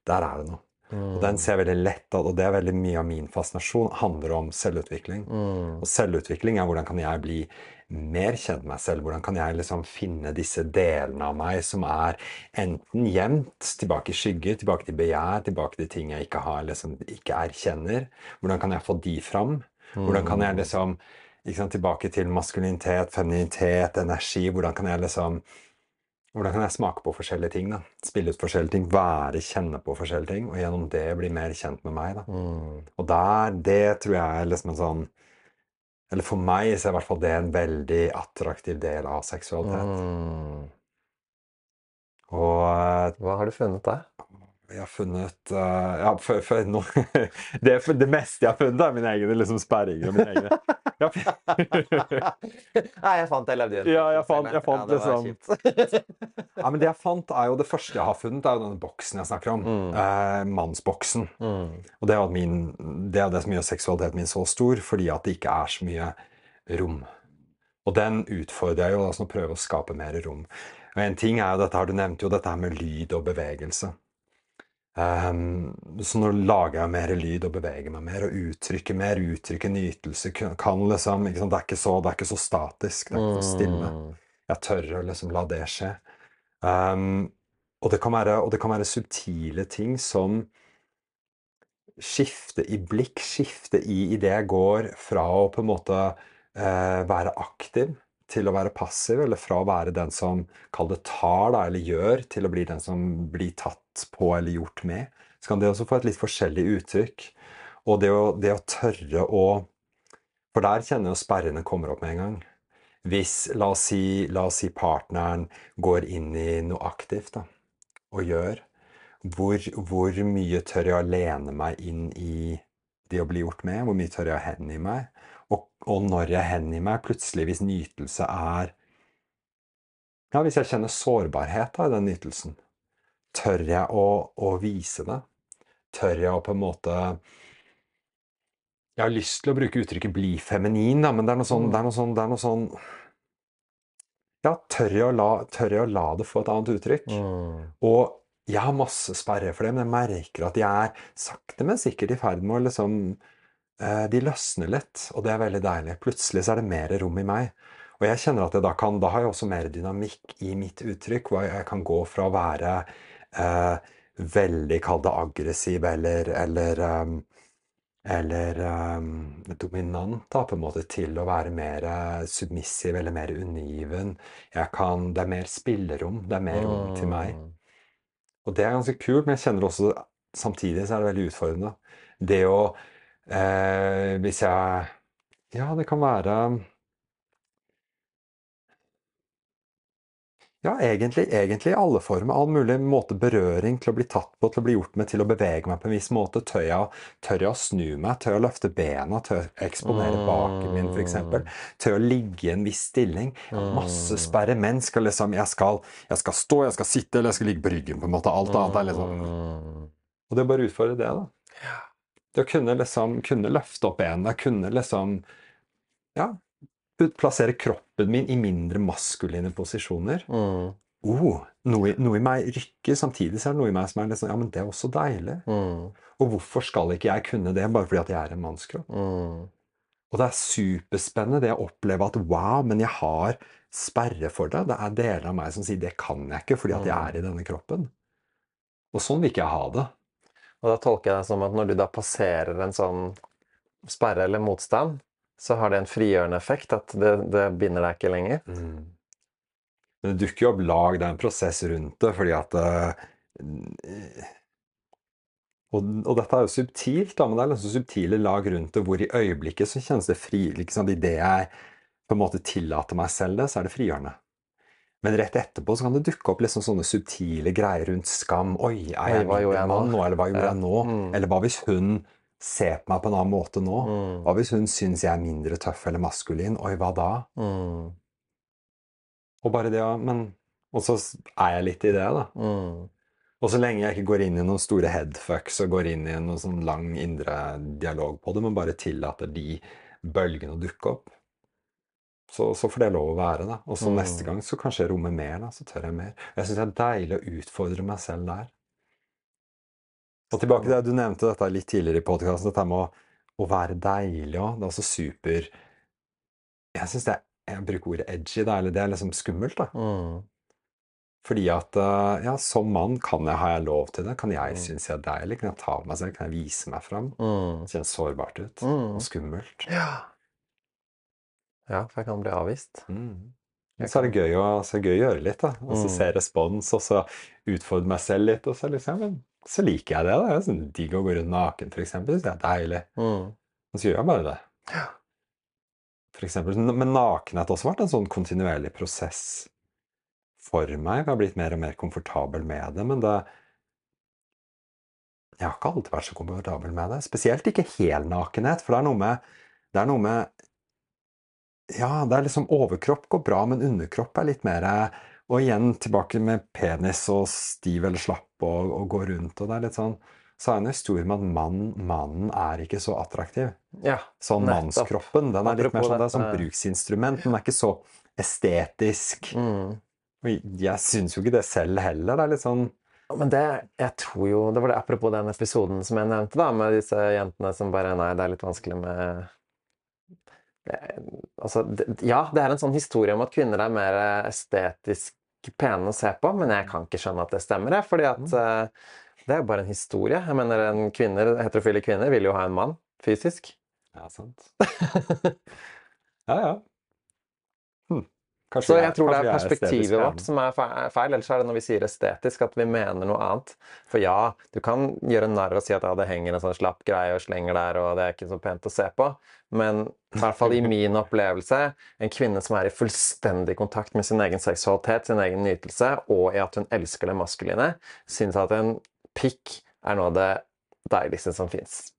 der er det noe. Og den ser jeg veldig lett at, og det er veldig mye av min fascinasjon, handler om selvutvikling. Mm. Og selvutvikling er hvordan kan jeg bli mer kjent med meg selv? Hvordan kan jeg liksom finne disse delene av meg som er enten gjemt, tilbake i skygger, tilbake til begjær, tilbake til ting jeg ikke har, liksom ikke erkjenner? Hvordan kan jeg få de fram? Hvordan kan jeg liksom ikke sant, Tilbake til maskulinitet, femininitet, energi. Hvordan kan jeg liksom hvordan kan jeg smake på forskjellige ting? da? Spille ut forskjellige ting, være, kjenne på forskjellige ting, og gjennom det bli mer kjent med meg. da. Mm. Og der, det tror jeg er liksom en sånn Eller for meg så er i hvert fall det en veldig attraktiv del av seksualitet. Mm. Og eh, Hva har du funnet der? Jeg har funnet uh, Ja, for, for nå det, det meste jeg har funnet, er mine egne liksom, sperringer og mine egne ja, Nei, jeg fant jeg levde i en Ja, jeg fant- jeg fant det liksom- ja, men det jeg fant, er jo det første jeg har funnet, er jo denne boksen jeg snakker om. Mm. Eh, mannsboksen. Mm. Og det er, min, det er det som gjør seksualiteten min så stor, fordi at det ikke er så mye rom. Og den utfordrer jeg jo, altså å prøve å skape mer rom. Og en ting er jo dette her, Du nevnte jo dette her med lyd og bevegelse. Ehm, så nå lager jeg mer lyd og beveger meg mer og uttrykker mer. Uttrykker nytelse. Kan liksom? Det, er ikke så, det er ikke så statisk. Det er ikke så stille. Mm. Jeg tør å liksom la det skje. Um, og, det kan være, og det kan være subtile ting som skifte i blikk, skifte i idet jeg går fra å på en måte uh, være aktiv til å være passiv, eller fra å være den som kall det tar, da, eller gjør, til å bli den som blir tatt på eller gjort med. Så kan det også få et litt forskjellig uttrykk. Og det å, det å tørre å For der kjenner jo sperrene kommer opp med en gang. Hvis, la oss si, la oss si partneren går inn i noe aktivt da, og gjør, hvor, hvor mye tør jeg å lene meg inn i det å bli gjort med? Hvor mye tør jeg å hengi meg? Og, og når jeg hengir meg, plutselig, hvis nytelse er Ja, hvis jeg kjenner sårbarhet da, i den nytelsen, tør jeg å, å vise det? Tør jeg å på en måte Jeg har lyst til å bruke uttrykket 'bli feminin', da, men det er noe sånn, det er noe sånn, det er noe sånn Ja, tør jeg, å la, tør jeg å la det få et annet uttrykk? Mm. Og jeg har masse sperrer for det, men jeg merker at jeg er sakte, men sikkert i ferd med å liksom De løsner litt, og det er veldig deilig. Plutselig så er det mer rom i meg. Og jeg kjenner at jeg da kan Da har jeg også mer dynamikk i mitt uttrykk, hvor jeg kan gå fra å være eh, veldig, kall det aggressiv, eller, eller um, eller um, dominant, da, på en måte, til å være mer eh, submissiv eller mer. Jeg kan, det er mer spillerom. Det er mer rom til meg. Mm. Og det er ganske kult, men jeg kjenner også samtidig så er det veldig utfordrende. Det å eh, Hvis jeg Ja, det kan være Ja, egentlig, egentlig i alle former. All mulig måte berøring til å bli tatt på, til å bli gjort med, til å bevege meg på en viss måte. Tør jeg, tør jeg å snu meg? Tør jeg å løfte bena? Tør jeg å eksponere baken min, f.eks.? Tør jeg å ligge i en viss stilling? Masse sperre. Menn skal liksom jeg skal, jeg skal stå, jeg skal sitte, eller jeg skal ligge på ryggen, på en måte. Alt annet er liksom Mm. Og det er bare å utfordre det, da. Det å kunne liksom kunne løfte opp bena, kunne liksom Ja, plassere kroppen min i mindre maskuline posisjoner. Mm. Oh, noe, i- noe i meg rykker, samtidig så er det noe i meg som er litt sånn Ja, men det er også deilig. Mm. Og hvorfor skal ikke jeg kunne det bare fordi at jeg er en mannskropp? Mm. Og det er superspennende det å oppleve at wow, men jeg har sperre for det. Det er deler av meg som sier det kan jeg ikke fordi at jeg er i denne kroppen. Og sånn vil ikke jeg ha det. Og da tolker jeg det som at når du da passerer en sånn sperre eller motstand, så har det en frigjørende effekt, at det, det binder deg ikke lenger. Mm. Men det dukker jo opp lag, det er en prosess rundt det, fordi at uh, og, og dette er jo subtilt, da, men det er liksom subtile lag rundt det, hvor i øyeblikket så kjennes det fri liksom, Idet jeg på en måte tillater meg selv det, så er det frigjørende. Men rett etterpå så kan det dukke opp liksom sånne subtile greier rundt skam. Oi, er jeg mann nå? Eller hva gjorde jeg nå? Mm. Eller hva hvis hun ser på meg på en annen måte nå? Mm. Hva hvis hun syns jeg er mindre tøff eller maskulin? Oi, hva da? Mm. Og bare det ja. Men Og så er jeg litt i det, da. Mm. Og så lenge jeg ikke går inn i noen store headfucks og går inn i noen sånn lang indre dialog på det, men bare tillater de bølgene å dukke opp, så, så får det lov å være. da. Og så Mm. neste gang så kanskje jeg rommer mer, da, så tør jeg mer. Jeg syns det er deilig å utfordre meg selv der. Og tilbake til det du nevnte dette litt tidligere i podkasten, dette med å, å være deilig òg. Det er også super Jeg syns det Jeg bruker ordet edgy, da, eller det er liksom skummelt, da. Mm. Fordi at eh, ja, som mann kan jeg, har jeg lov til det. Kan jeg Mm. synes jeg er deilig? Kan jeg ta på meg selv? Kan jeg vise meg fram? Mm. Det kjennes sårbart ut. Mm. Og skummelt. Ja. Ja, for jeg kan bli avvist. Mm. Men Så er det gøy å, så det gøy å gjøre litt, da. Og så Mm. se respons, og så utfordre meg selv litt. Og så liksom, men så liker jeg det. da. Det er sånn digg å gå rundt naken, f.eks. Det er deilig. Mm. Så gjør jeg bare det. For eksempel, men nakenhet har også vært en sånn kontinuerlig prosess for meg. Jeg har blitt mer og mer komfortabel med det, men det Jeg har ikke alltid vært så komfortabel med det. Spesielt ikke helnakenhet, for det er noe med Det er noe med Ja, det er liksom Overkropp går bra, men underkropp er litt mer Og igjen tilbake med penis og stiv eller slapp og, og gå rundt, og det er litt sånn Så har jeg en historie med at mannen, mannen er ikke så attraktiv. Ja. Sånn mannskroppen. Den er litt mer sånn, det er sånn bruksinstrument. Den er ikke så estetisk. Mm. Og jeg syns jo ikke det selv heller. Det er litt sånn Men det, jeg tror jo Det var det apropos den episoden som jeg nevnte, da, med disse jentene som bare Nei, det er litt vanskelig med det, Altså, ja, det er en sånn historie om at kvinner er mer estetisk pene å se på, men jeg kan ikke skjønne at det stemmer, jeg, fordi at eh, det er jo bare en historie. Jeg mener, en kvinner, heterofile kvinner vil jo ha en mann, fysisk. Ja, sant. Ja, ja. Hm. Kanskje Så jeg- jeg tror det er perspektivet er vårt som er feil. Ellers er det når vi sier estetisk, at vi mener noe annet. For ja, du kan gjøre narr og si at ja, det henger en sånn slapp greie og slenger der, og det er ikke så pent å se på. Men i hvert fall i min opplevelse, en kvinne som er i fullstendig kontakt med sin egen seksualitet, sin egen nytelse, og i at hun elsker det maskuline, syns at en pikk er noe av det deiligste som fins.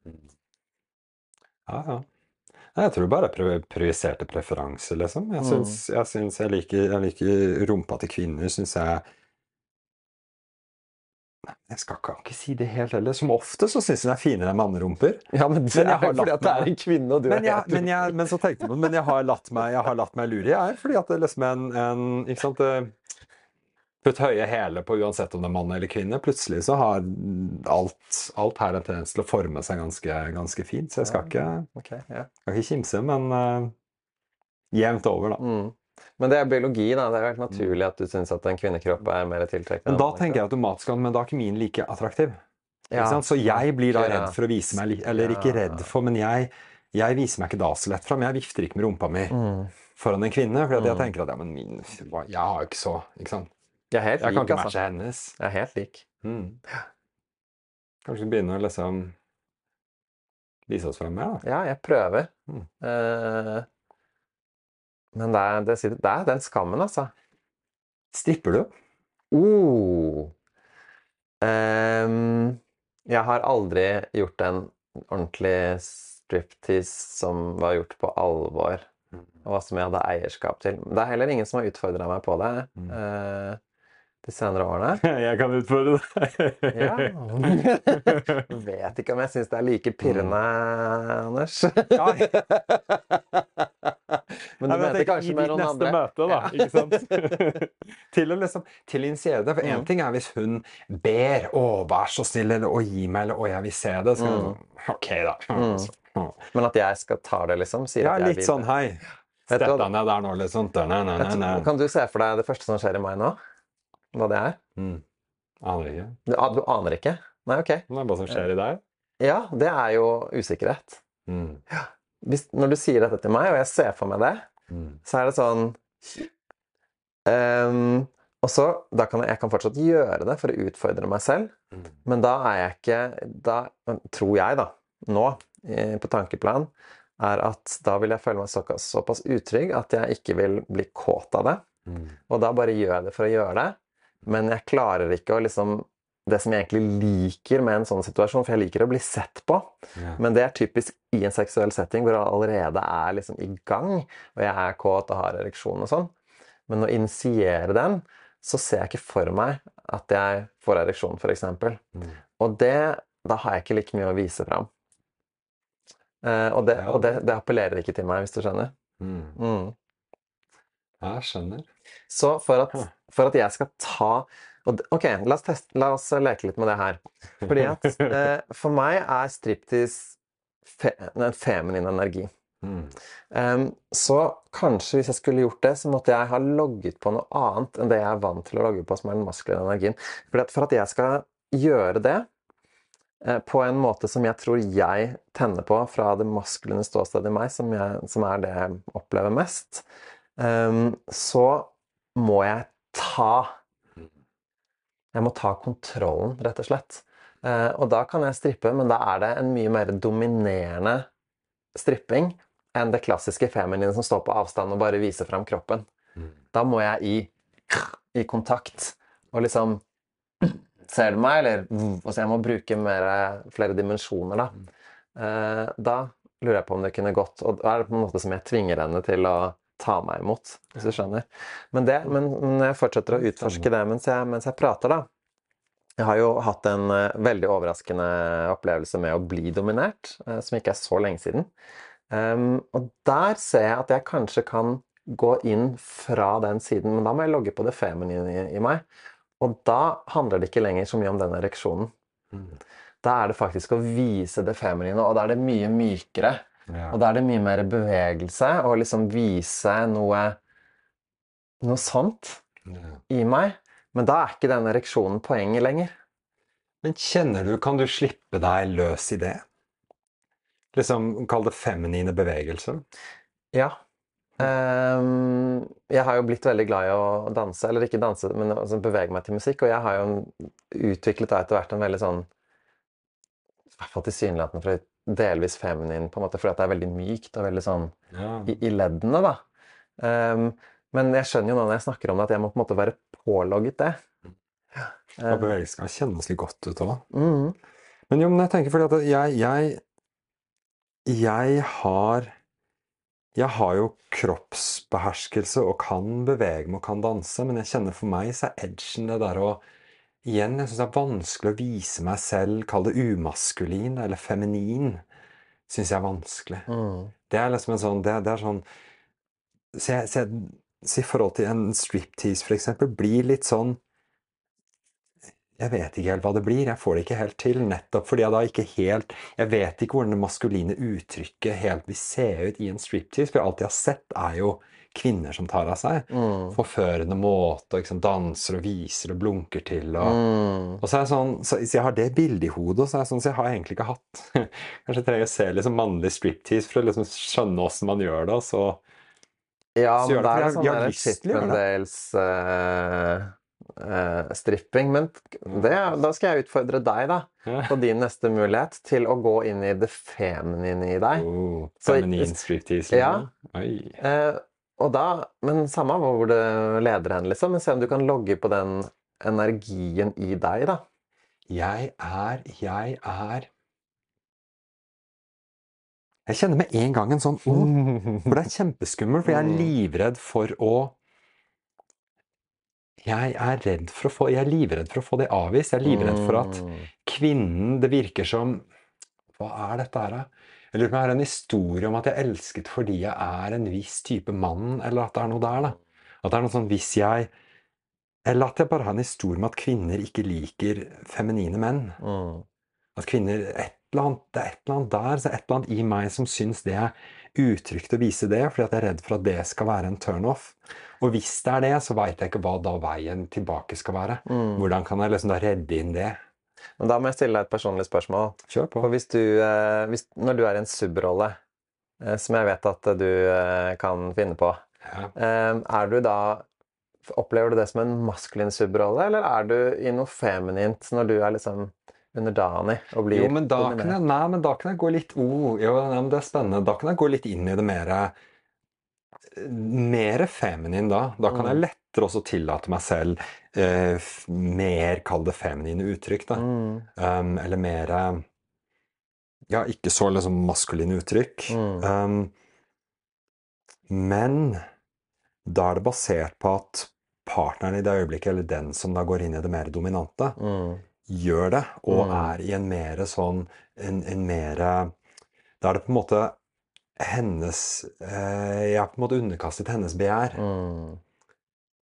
Ja, ja. Jeg tror bare projiserte preferanser, liksom. Jeg synes syns jeg, syns jeg, liker, jeg liker rumpa til kvinner, syns jeg Jeg skal ikke, ikke si det helt heller. Som ofte så syns jeg er finere enn mannerumper. Ja, men det Men er fordi at det er en kvinne, og du Men, jeg, men, jeg, men så tenkte jeg Men jeg har latt meg, jeg har latt meg lure, jeg. Fordi at det liksom en, en Ikke sant Putt høye hæler på uansett om det er mann eller kvinne. Plutselig så har alt, alt her en tendens til å forme seg ganske, ganske fint. Så jeg skal ikke, okay, yeah. skal ikke kimse, men uh, jevnt over, da. Mm. Men det er biologi, da. Det er jo helt naturlig at du syns at en kvinnekropp er mer tiltrekkende. Men da tenker jeg automatisk at men da er ikke min like attraktiv. Ikke ja. sant? Så jeg blir da redd for å vise meg Eller ikke redd for, men jeg, jeg viser meg ikke da så lett fram. Jeg vifter ikke med rumpa mi Mm. foran en kvinne, for jeg Mm. tenker at ja, men min Jeg har jo ikke så Ikke sant? Jeg er helt Jeg kan lik, ikke altså. hennes. Jeg er helt lik. Mm. Kanskje begynne å liksom vise oss frem mer, da. Ja, jeg prøver. Mm. Eh, men det er, det, det er den skammen, altså. Stripper du? Oh. Um, jeg har aldri gjort en ordentlig striptease som var gjort på alvor, og som jeg hadde eierskap til. Det er heller ingen som har utfordra meg på det Mm. eh, de senere årene. Jeg kan utfordre deg. Ja. Vet ikke om jeg syns det er like pirrende, Anders. Men du Nei, men mente kanskje med noen neste andre? møte, da. Ikke sant? til å liksom Til initiere det. For én Mm. ting er hvis hun ber 'Å, vær så snill', eller 'Å, gi meg', eller 'Å, jeg vil se det'. Så Mm. sånn, OK, da. Mm. Men at jeg skal ta det, liksom? Sier Ja, at jeg litt vil sånn hei. Sett deg ned der nå, liksom. Nei, nei, nei. Kan du se for deg det første som skjer i meg nå? Hva det er? Mm. Aner ikke. Du, ah, du aner ikke? Nei, ok. Det er bare som skjer i deg. Ja, det er jo usikkerhet. Mm. Hvis, når du sier dette til meg, og jeg ser for meg det, Mm. så er det sånn um, Og så da kan jeg, jeg kan fortsatt gjøre det for å utfordre meg selv, Mm. men da er jeg ikke Da tror jeg, da, nå, på tankeplan, er at da vil jeg føle meg såpass, såpass utrygg at jeg ikke vil bli kåt av det. Mm. Og da bare gjør jeg det for å gjøre det. Men jeg klarer ikke å liksom Det som jeg egentlig liker med en sånn situasjon, for jeg liker å bli sett på, Ja. men det er typisk i en seksuell setting hvor jeg allerede er liksom i gang, og jeg er kåt og har ereksjon og sånn. Men å initiere den, så ser jeg ikke for meg at jeg får ereksjon, f.eks. Mm. Og det Da har jeg ikke like mye å vise fram. Eh, og det, og det, det appellerer ikke til meg, hvis du skjønner. Mm. Mm. Jeg skjønner. Så for at, for at jeg skal ta Og, ok, la oss, teste, la oss leke litt med det her. Fordi at eh, for meg er striptease fe en feminin energi. Mm. Um, så kanskje hvis jeg skulle gjort det, så måtte jeg ha logget på noe annet enn det jeg er vant til å logge på, som er den maskuline energien. Fordi at for at jeg skal gjøre det eh, på en måte som jeg tror jeg tenner på fra det maskuline ståstedet i meg, som, jeg, som er det jeg opplever mest, um, så må jeg ta Jeg må ta kontrollen, rett og slett. Eh, og da kan jeg strippe, men da er det en mye mer dominerende stripping enn det klassiske feminine som står på avstand og bare viser fram kroppen. Mm. Da må jeg i, i kontakt og liksom Ser du meg, eller Altså, jeg må bruke mer, flere dimensjoner, da. Eh, da lurer jeg på om det kunne gått. Og da er det på en måte som jeg tvinger henne til å ta meg imot, hvis du skjønner. Men, det, men jeg fortsetter å utforske det mens jeg, mens jeg prater, da. Jeg har jo hatt en eh, veldig overraskende opplevelse med å bli dominert, eh, som ikke er så lenge siden. Um, og der ser jeg at jeg kanskje kan gå inn fra den siden, men da må jeg logge på det feminine i, i meg. Og da handler det ikke lenger så mye om den ereksjonen. Mm. Da er det faktisk å vise det feminine, og da er det mye mykere. Ja. Og da er det mye mer bevegelse, og liksom vise noe noe sånt Ja. i meg. Men da er ikke den ereksjonen poenget lenger. Men kjenner du Kan du slippe deg løs i det? Liksom, Kall det feminine bevegelser. Ja. Um, jeg har jo blitt veldig glad i å danse, eller ikke danse, men altså bevege meg til musikk. Og jeg har jo utviklet da etter hvert en veldig sånn I hvert fall tilsynelatende fra delvis feminin, på en måte, fordi at det er veldig mykt og veldig sånn Ja. i, i leddene, da. Um, men jeg skjønner jo nå når jeg snakker om det, at jeg må på en måte være pålogget det. Og bevegelsen kan kjennes litt godt ut òg. Mm. Men jo, men jeg tenker fordi at jeg, jeg Jeg har Jeg har jo kroppsbeherskelse og kan bevege meg og kan danse, men jeg kjenner for meg så er edgen det der å Igjen, jeg syns det er vanskelig å vise meg selv, kall det umaskulin eller feminin. Syns jeg er vanskelig. Mm. Det er liksom en sånn Det, det er sånn Så jeg, så jeg så i forhold til en striptease, for eksempel, blir litt sånn Jeg vet ikke helt hva det blir. Jeg får det ikke helt til. Nettopp fordi jeg da ikke helt Jeg vet ikke hvordan det maskuline uttrykket helt vil se ut i en striptease. For alt jeg har sett, er jo kvinner som tar av seg. Mm. Forførende måte, liksom danser og viser og blunker til. og... mm. Og så er jeg sånn, så, så jeg har det bildet i hodet, så er jeg sånn, så jeg har egentlig ikke hatt Kanskje jeg trenger å se liksom mannlig striptease for å liksom skjønne åssen man gjør det. og så... Ja, men det, er sånn jeg Uh, Chippendales-stripping. men det, da skal jeg utfordre deg, da, Ja. på din neste mulighet til å gå inn i det feminine i deg. Oh, feminine feminin striptease. Ja. Oi. Eh, og da, men samme hvor det leder hen, liksom. Men se om du kan logge på den energien i deg, da. Jeg er Jeg er Jeg kjenner med en gang en sånn oh, For det er kjempeskummelt, for jeg er Mm. livredd for å Jeg er redd for å få Jeg er livredd for å få det avvist. Jeg er livredd for at Mm. kvinnen Det virker som Hva er dette her, da? Jeg lurer på om jeg har en historie om at jeg elsket fordi jeg er en viss type mann, eller at det er noe der, da. At det er noe sånn hvis jeg Eller at jeg bare har en historie om at kvinner ikke liker feminine menn. Mm. At kvinner et eller annet, Det er et eller annet der, så er et eller annet i meg som syns det er utrygt å vise det, fordi at jeg er redd for at det skal være en turnoff. Og hvis det er det, så veit jeg ikke hva da veien tilbake skal være. Mm. Hvordan kan jeg liksom da redde inn det? Men da må jeg stille deg et personlig spørsmål. Kjør på. For hvis du, eh, hvis, når du er i en subrolle, eh, som jeg vet at du eh, kan finne på, Ja. er du da Opplever du det som en maskulin subrolle, eller er du i noe feminint når du er liksom underdanig og blir Jo, men da kan jeg, nei, men da kan jeg gå litt oh, jo, nei, men Det er spennende. Da kan jeg gå litt inn i det mer Mer feminin da. Da kan jeg Mm. lettere også tillate meg selv eh, mer, kall det feminine uttrykk. da. Mm. Um, eller mer eh, Ja, ikke så liksom maskuline uttrykk. Mm. Um, men da er det basert på at partneren i det øyeblikket, eller den som da går inn i det mer dominante, Mm. gjør det, og Mm. er i en mer sånn en, en mer Da er det på en måte hennes eh, Jeg er på en måte underkastet hennes begjær. Mm.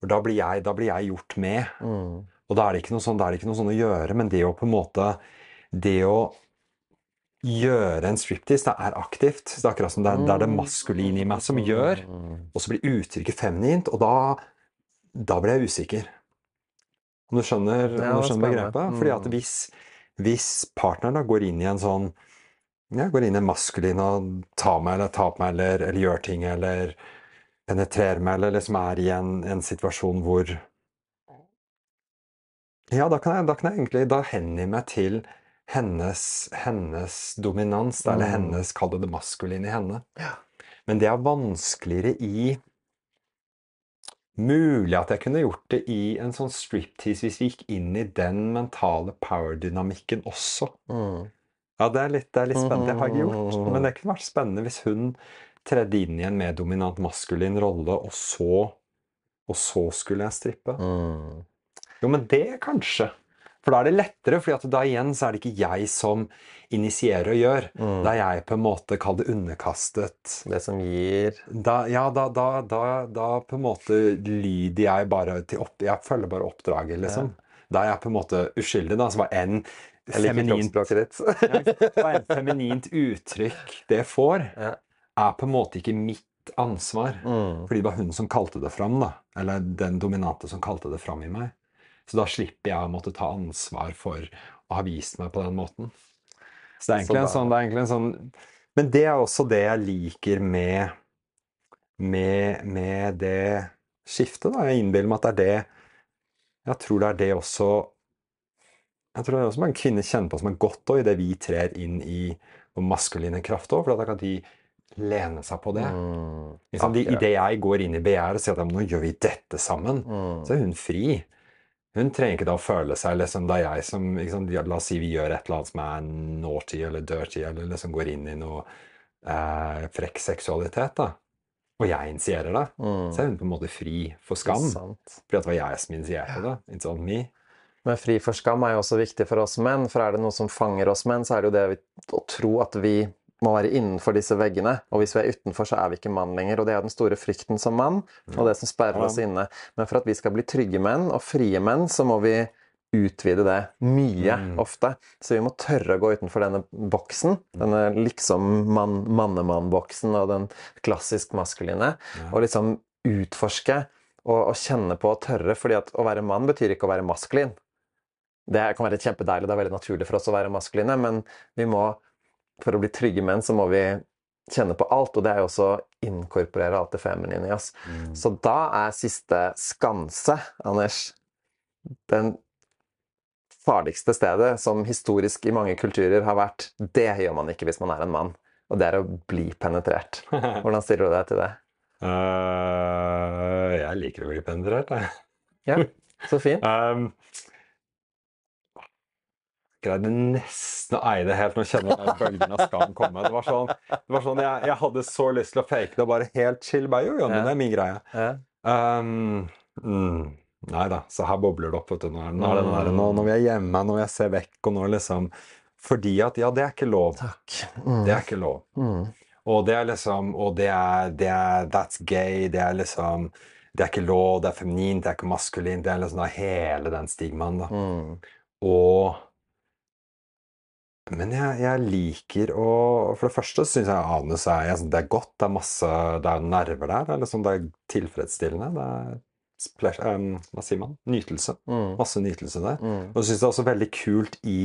For da blir jeg, da blir jeg gjort med. Mm. Og da er sånn, da er det ikke noe sånn å gjøre, men det å på en måte Det å gjøre en striptease, det er aktivt. Det er akkurat som det er, det er det maskuline i meg som gjør, og så blir uttrykket feminint, og da, da blir jeg usikker. Om du skjønner, om du er skjønner begrepet? Fordi Mm. at hvis, hvis partneren da går inn i en sånn ja, går inn i en maskulin og tar meg eller tar på meg eller, eller gjør ting eller penetrerer meg eller liksom er i en, en situasjon hvor Ja, da kan jeg, da kan jeg egentlig Da hengi meg til hennes, hennes dominans, mm. eller hennes Kall det det maskuline i henne. Ja. Men det er vanskeligere i Mulig at jeg kunne gjort det i en sånn striptease hvis vi gikk inn i den mentale power-dynamikken også. Mm. Ja, det er litt, det er litt spennende. Det har jeg ikke gjort. Men det kunne vært spennende hvis hun tredde inn i en mer dominant maskulin rolle, og så Og så skulle jeg strippe. Mm. Jo, men det kanskje. For da er det lettere, for da igjen så er det ikke jeg som initierer og gjør. Mm. Da er jeg på en måte, kall det underkastet Det som gir da, Ja, da, da, da, da på en måte lyder jeg bare til opp... Jeg følger bare oppdraget, liksom. Da er jeg på en måte uskyldig, da. Så var liker feminint enn feminint uttrykk det får, Ja. er på en måte ikke mitt ansvar. Mm. Fordi det var hun som kalte det fram, da. Eller den dominante som kalte det fram i meg. Så da slipper jeg å måtte ta ansvar for å ha vist meg på den måten. Så det er egentlig, Så en, sånn, det er egentlig en sånn Men det er også det jeg liker med med, med det skiftet, da. Jeg innbiller meg at det er det Jeg tror det er det også Jeg tror det er også mange kvinner kjenner på som er godt òg, idet vi trer inn i vår maskuline kraft òg, for da kan de lene seg på det. Mm. Liksom, de. Idet jeg går inn i begjæret og sier at nå gjør vi dette sammen, Mm. så er hun fri. Hun trenger ikke da å føle seg liksom det er jeg som liksom, La oss si vi gjør et eller annet som er naughty eller dirty, eller liksom går inn i noe eh, frekk seksualitet, da. Og jeg initierer det. Mm. Så er hun på en måte fri for skam. Fordi at det var jeg som initierte det. It's on me. Men fri for skam er jo også viktig for oss menn, for er det noe som fanger oss menn, så er det jo det vi, å tro at vi må være innenfor disse veggene. Og hvis vi er utenfor, så er vi ikke mann lenger. Og det er den store frykten som mann, og det som sperrer oss inne. Men for at vi skal bli trygge menn og frie menn, så må vi utvide det mye Mm. ofte. Så vi må tørre å gå utenfor denne boksen, denne liksom mann, mannemann-boksen og den klassisk maskuline, Ja. og liksom utforske og, og kjenne på og tørre, fordi at å være mann betyr ikke å være maskulin. Det kan være kjempedeilig, det er veldig naturlig for oss å være maskuline, men vi må, for å bli trygge menn, så må vi kjenne på alt, og det er jo også å inkorporere alt det feminine i oss. Mm. Så da er siste skanse, Anders, den farligste stedet som historisk i mange kulturer har vært, det gjør man ikke hvis man er en mann, og det er å bli penetrert. Hvordan stiller du deg til det? Uh, jeg liker å bli penetrert, jeg. Ja, så fint. Um, greide nesten å eie det helt. Nå kjenner jeg bølgen av skam komme. Det var sånn, det var sånn jeg, jeg hadde så lyst til å fake det og bare helt chill. Bare, jo, jo, men det er min greie. Ja. Um, mm, nei da, så her bobler det opp. Vet du. Nå, er, er det der, nå, når vi er hjemme, når jeg ser vekk, og nå liksom Fordi at ja, det er ikke lov. Mm. Det er ikke lov. Mm. Og det er liksom Og det er, det er That's gay. Det er liksom Det er ikke lov, det er feminint, det er ikke maskulint. Det er liksom da hele den stigmaen, da. Mm. Og Men jeg, jeg liker å For det første syns jeg anus er jeg, synes Det er godt. Det er masse Det er nerver der. Det er, liksom, det er tilfredsstillende. Det er splash, um, Hva sier man? Nytelse. Mm. Masse nytelse der. Mm. Og så syns jeg også veldig kult i,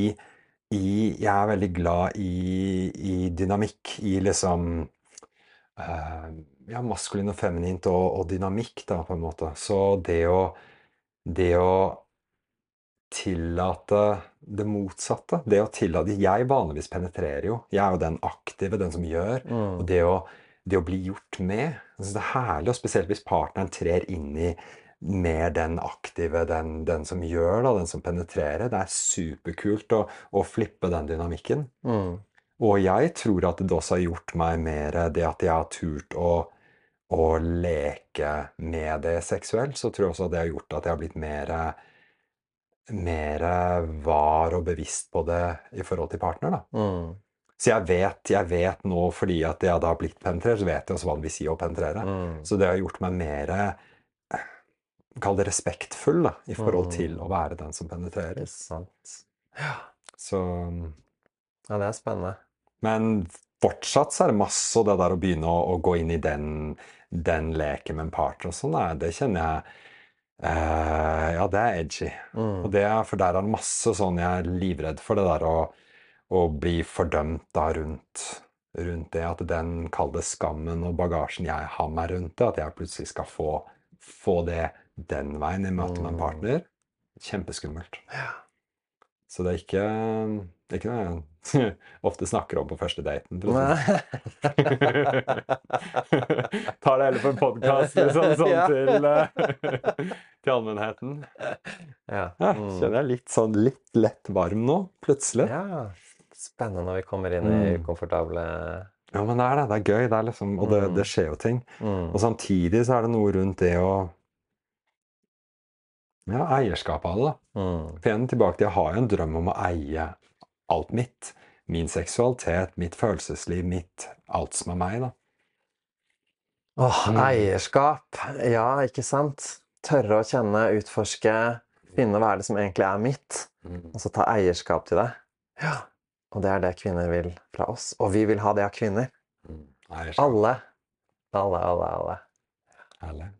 i Jeg er veldig glad i, i dynamikk, i liksom uh, Ja, maskulin og feminint og, og dynamikk, da, på en måte. Så det å Det å tillate det motsatte Det å tillate Jeg vanligvis penetrerer jo. Jeg er jo den aktive, den som gjør. Og Mm. det å, det å bli gjort med jeg syns Det er herlig, og spesielt hvis partneren trer inn i mer den aktive, den, den som gjør, da, den som penetrerer. Det er superkult å, å flippe den dynamikken. Mm. Og jeg tror at det også har gjort meg mer det at jeg har turt å, å leke med det seksuelt. Så tror jeg også at det har gjort at jeg har blitt mer mer var og bevisst på det i forhold til partner, da. Mm. Så jeg vet, jeg vet nå, fordi at jeg da har blitt penetrert, så vet jeg også hva det vil si å penetrere. Mm. Så det har gjort meg mer Kall det respektfull da, i forhold Mm. til å være den som penetrerer. Ja. Så ja, det er spennende. Men fortsatt så er det masse og det der å begynne å, å gå inn i den, den leken med en partner og sånn, det kjenner jeg eh, Ja, det er edgy. Mm. Og det er, for der er det masse sånn Jeg er livredd for det der å, å bli fordømt da rundt, rundt det. At den kalde skammen og bagasjen jeg har meg rundt det, at jeg plutselig skal få, få det den veien i møte med en Mm. partner. Kjempeskummelt. Ja. Så det er ikke, det er ikke noe jeg ofte snakker om på første daten. Nei. Tar det heller på en podkast liksom, sånn Ja. til, uh, til allmennheten. Ja. Ja, Mm. kjenner jeg litt sånn litt lett varm nå, plutselig. Ja, ja. Spennende når vi kommer inn i komfortable Ja, men det er det. Det er gøy. Det er liksom, og det, Mm. det skjer jo ting. mm. Og samtidig så er det noe rundt det å Ja, eierskap av det, da. Mm. Igjen tilbake til jeg har jo en drøm om å eie alt mitt. Min seksualitet, mitt følelsesliv, mitt Alt som er meg, da. Åh, Mm. eierskap. Ja, ikke sant? Tørre å kjenne, utforske, finne hva er det som egentlig er mitt, og så ta eierskap til det. Ja. Og det er det kvinner vil fra oss. Og vi vil ha det av kvinner. Eierskap. Alle. Alle, alle, alle. Herlig.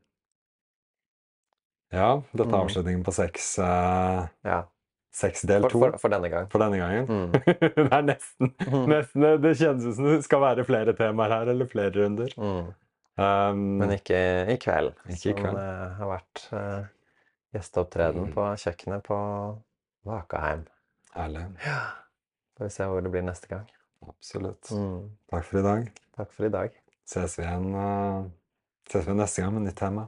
Ja, dette er Mm. avslutningen på sex, Uh... Ja. Sex del For, to for, for denne gang. for denne gangen. Mm. det er nesten, nesten Det kjennes ut som det skal være flere temaer her, eller flere runder. Mm. Um, Men ikke i kveld. Ikke i kveld. Som eh, har vært uh, gjesteopptreden Mm. på kjøkkenet på Vakaheim. Herlig. Ja. Får vi se hvor det blir neste gang. Absolutt. Mm. Takk for i dag. Takk for i dag. Ses vi igjen, uh, ses vi neste gang med nytt tema.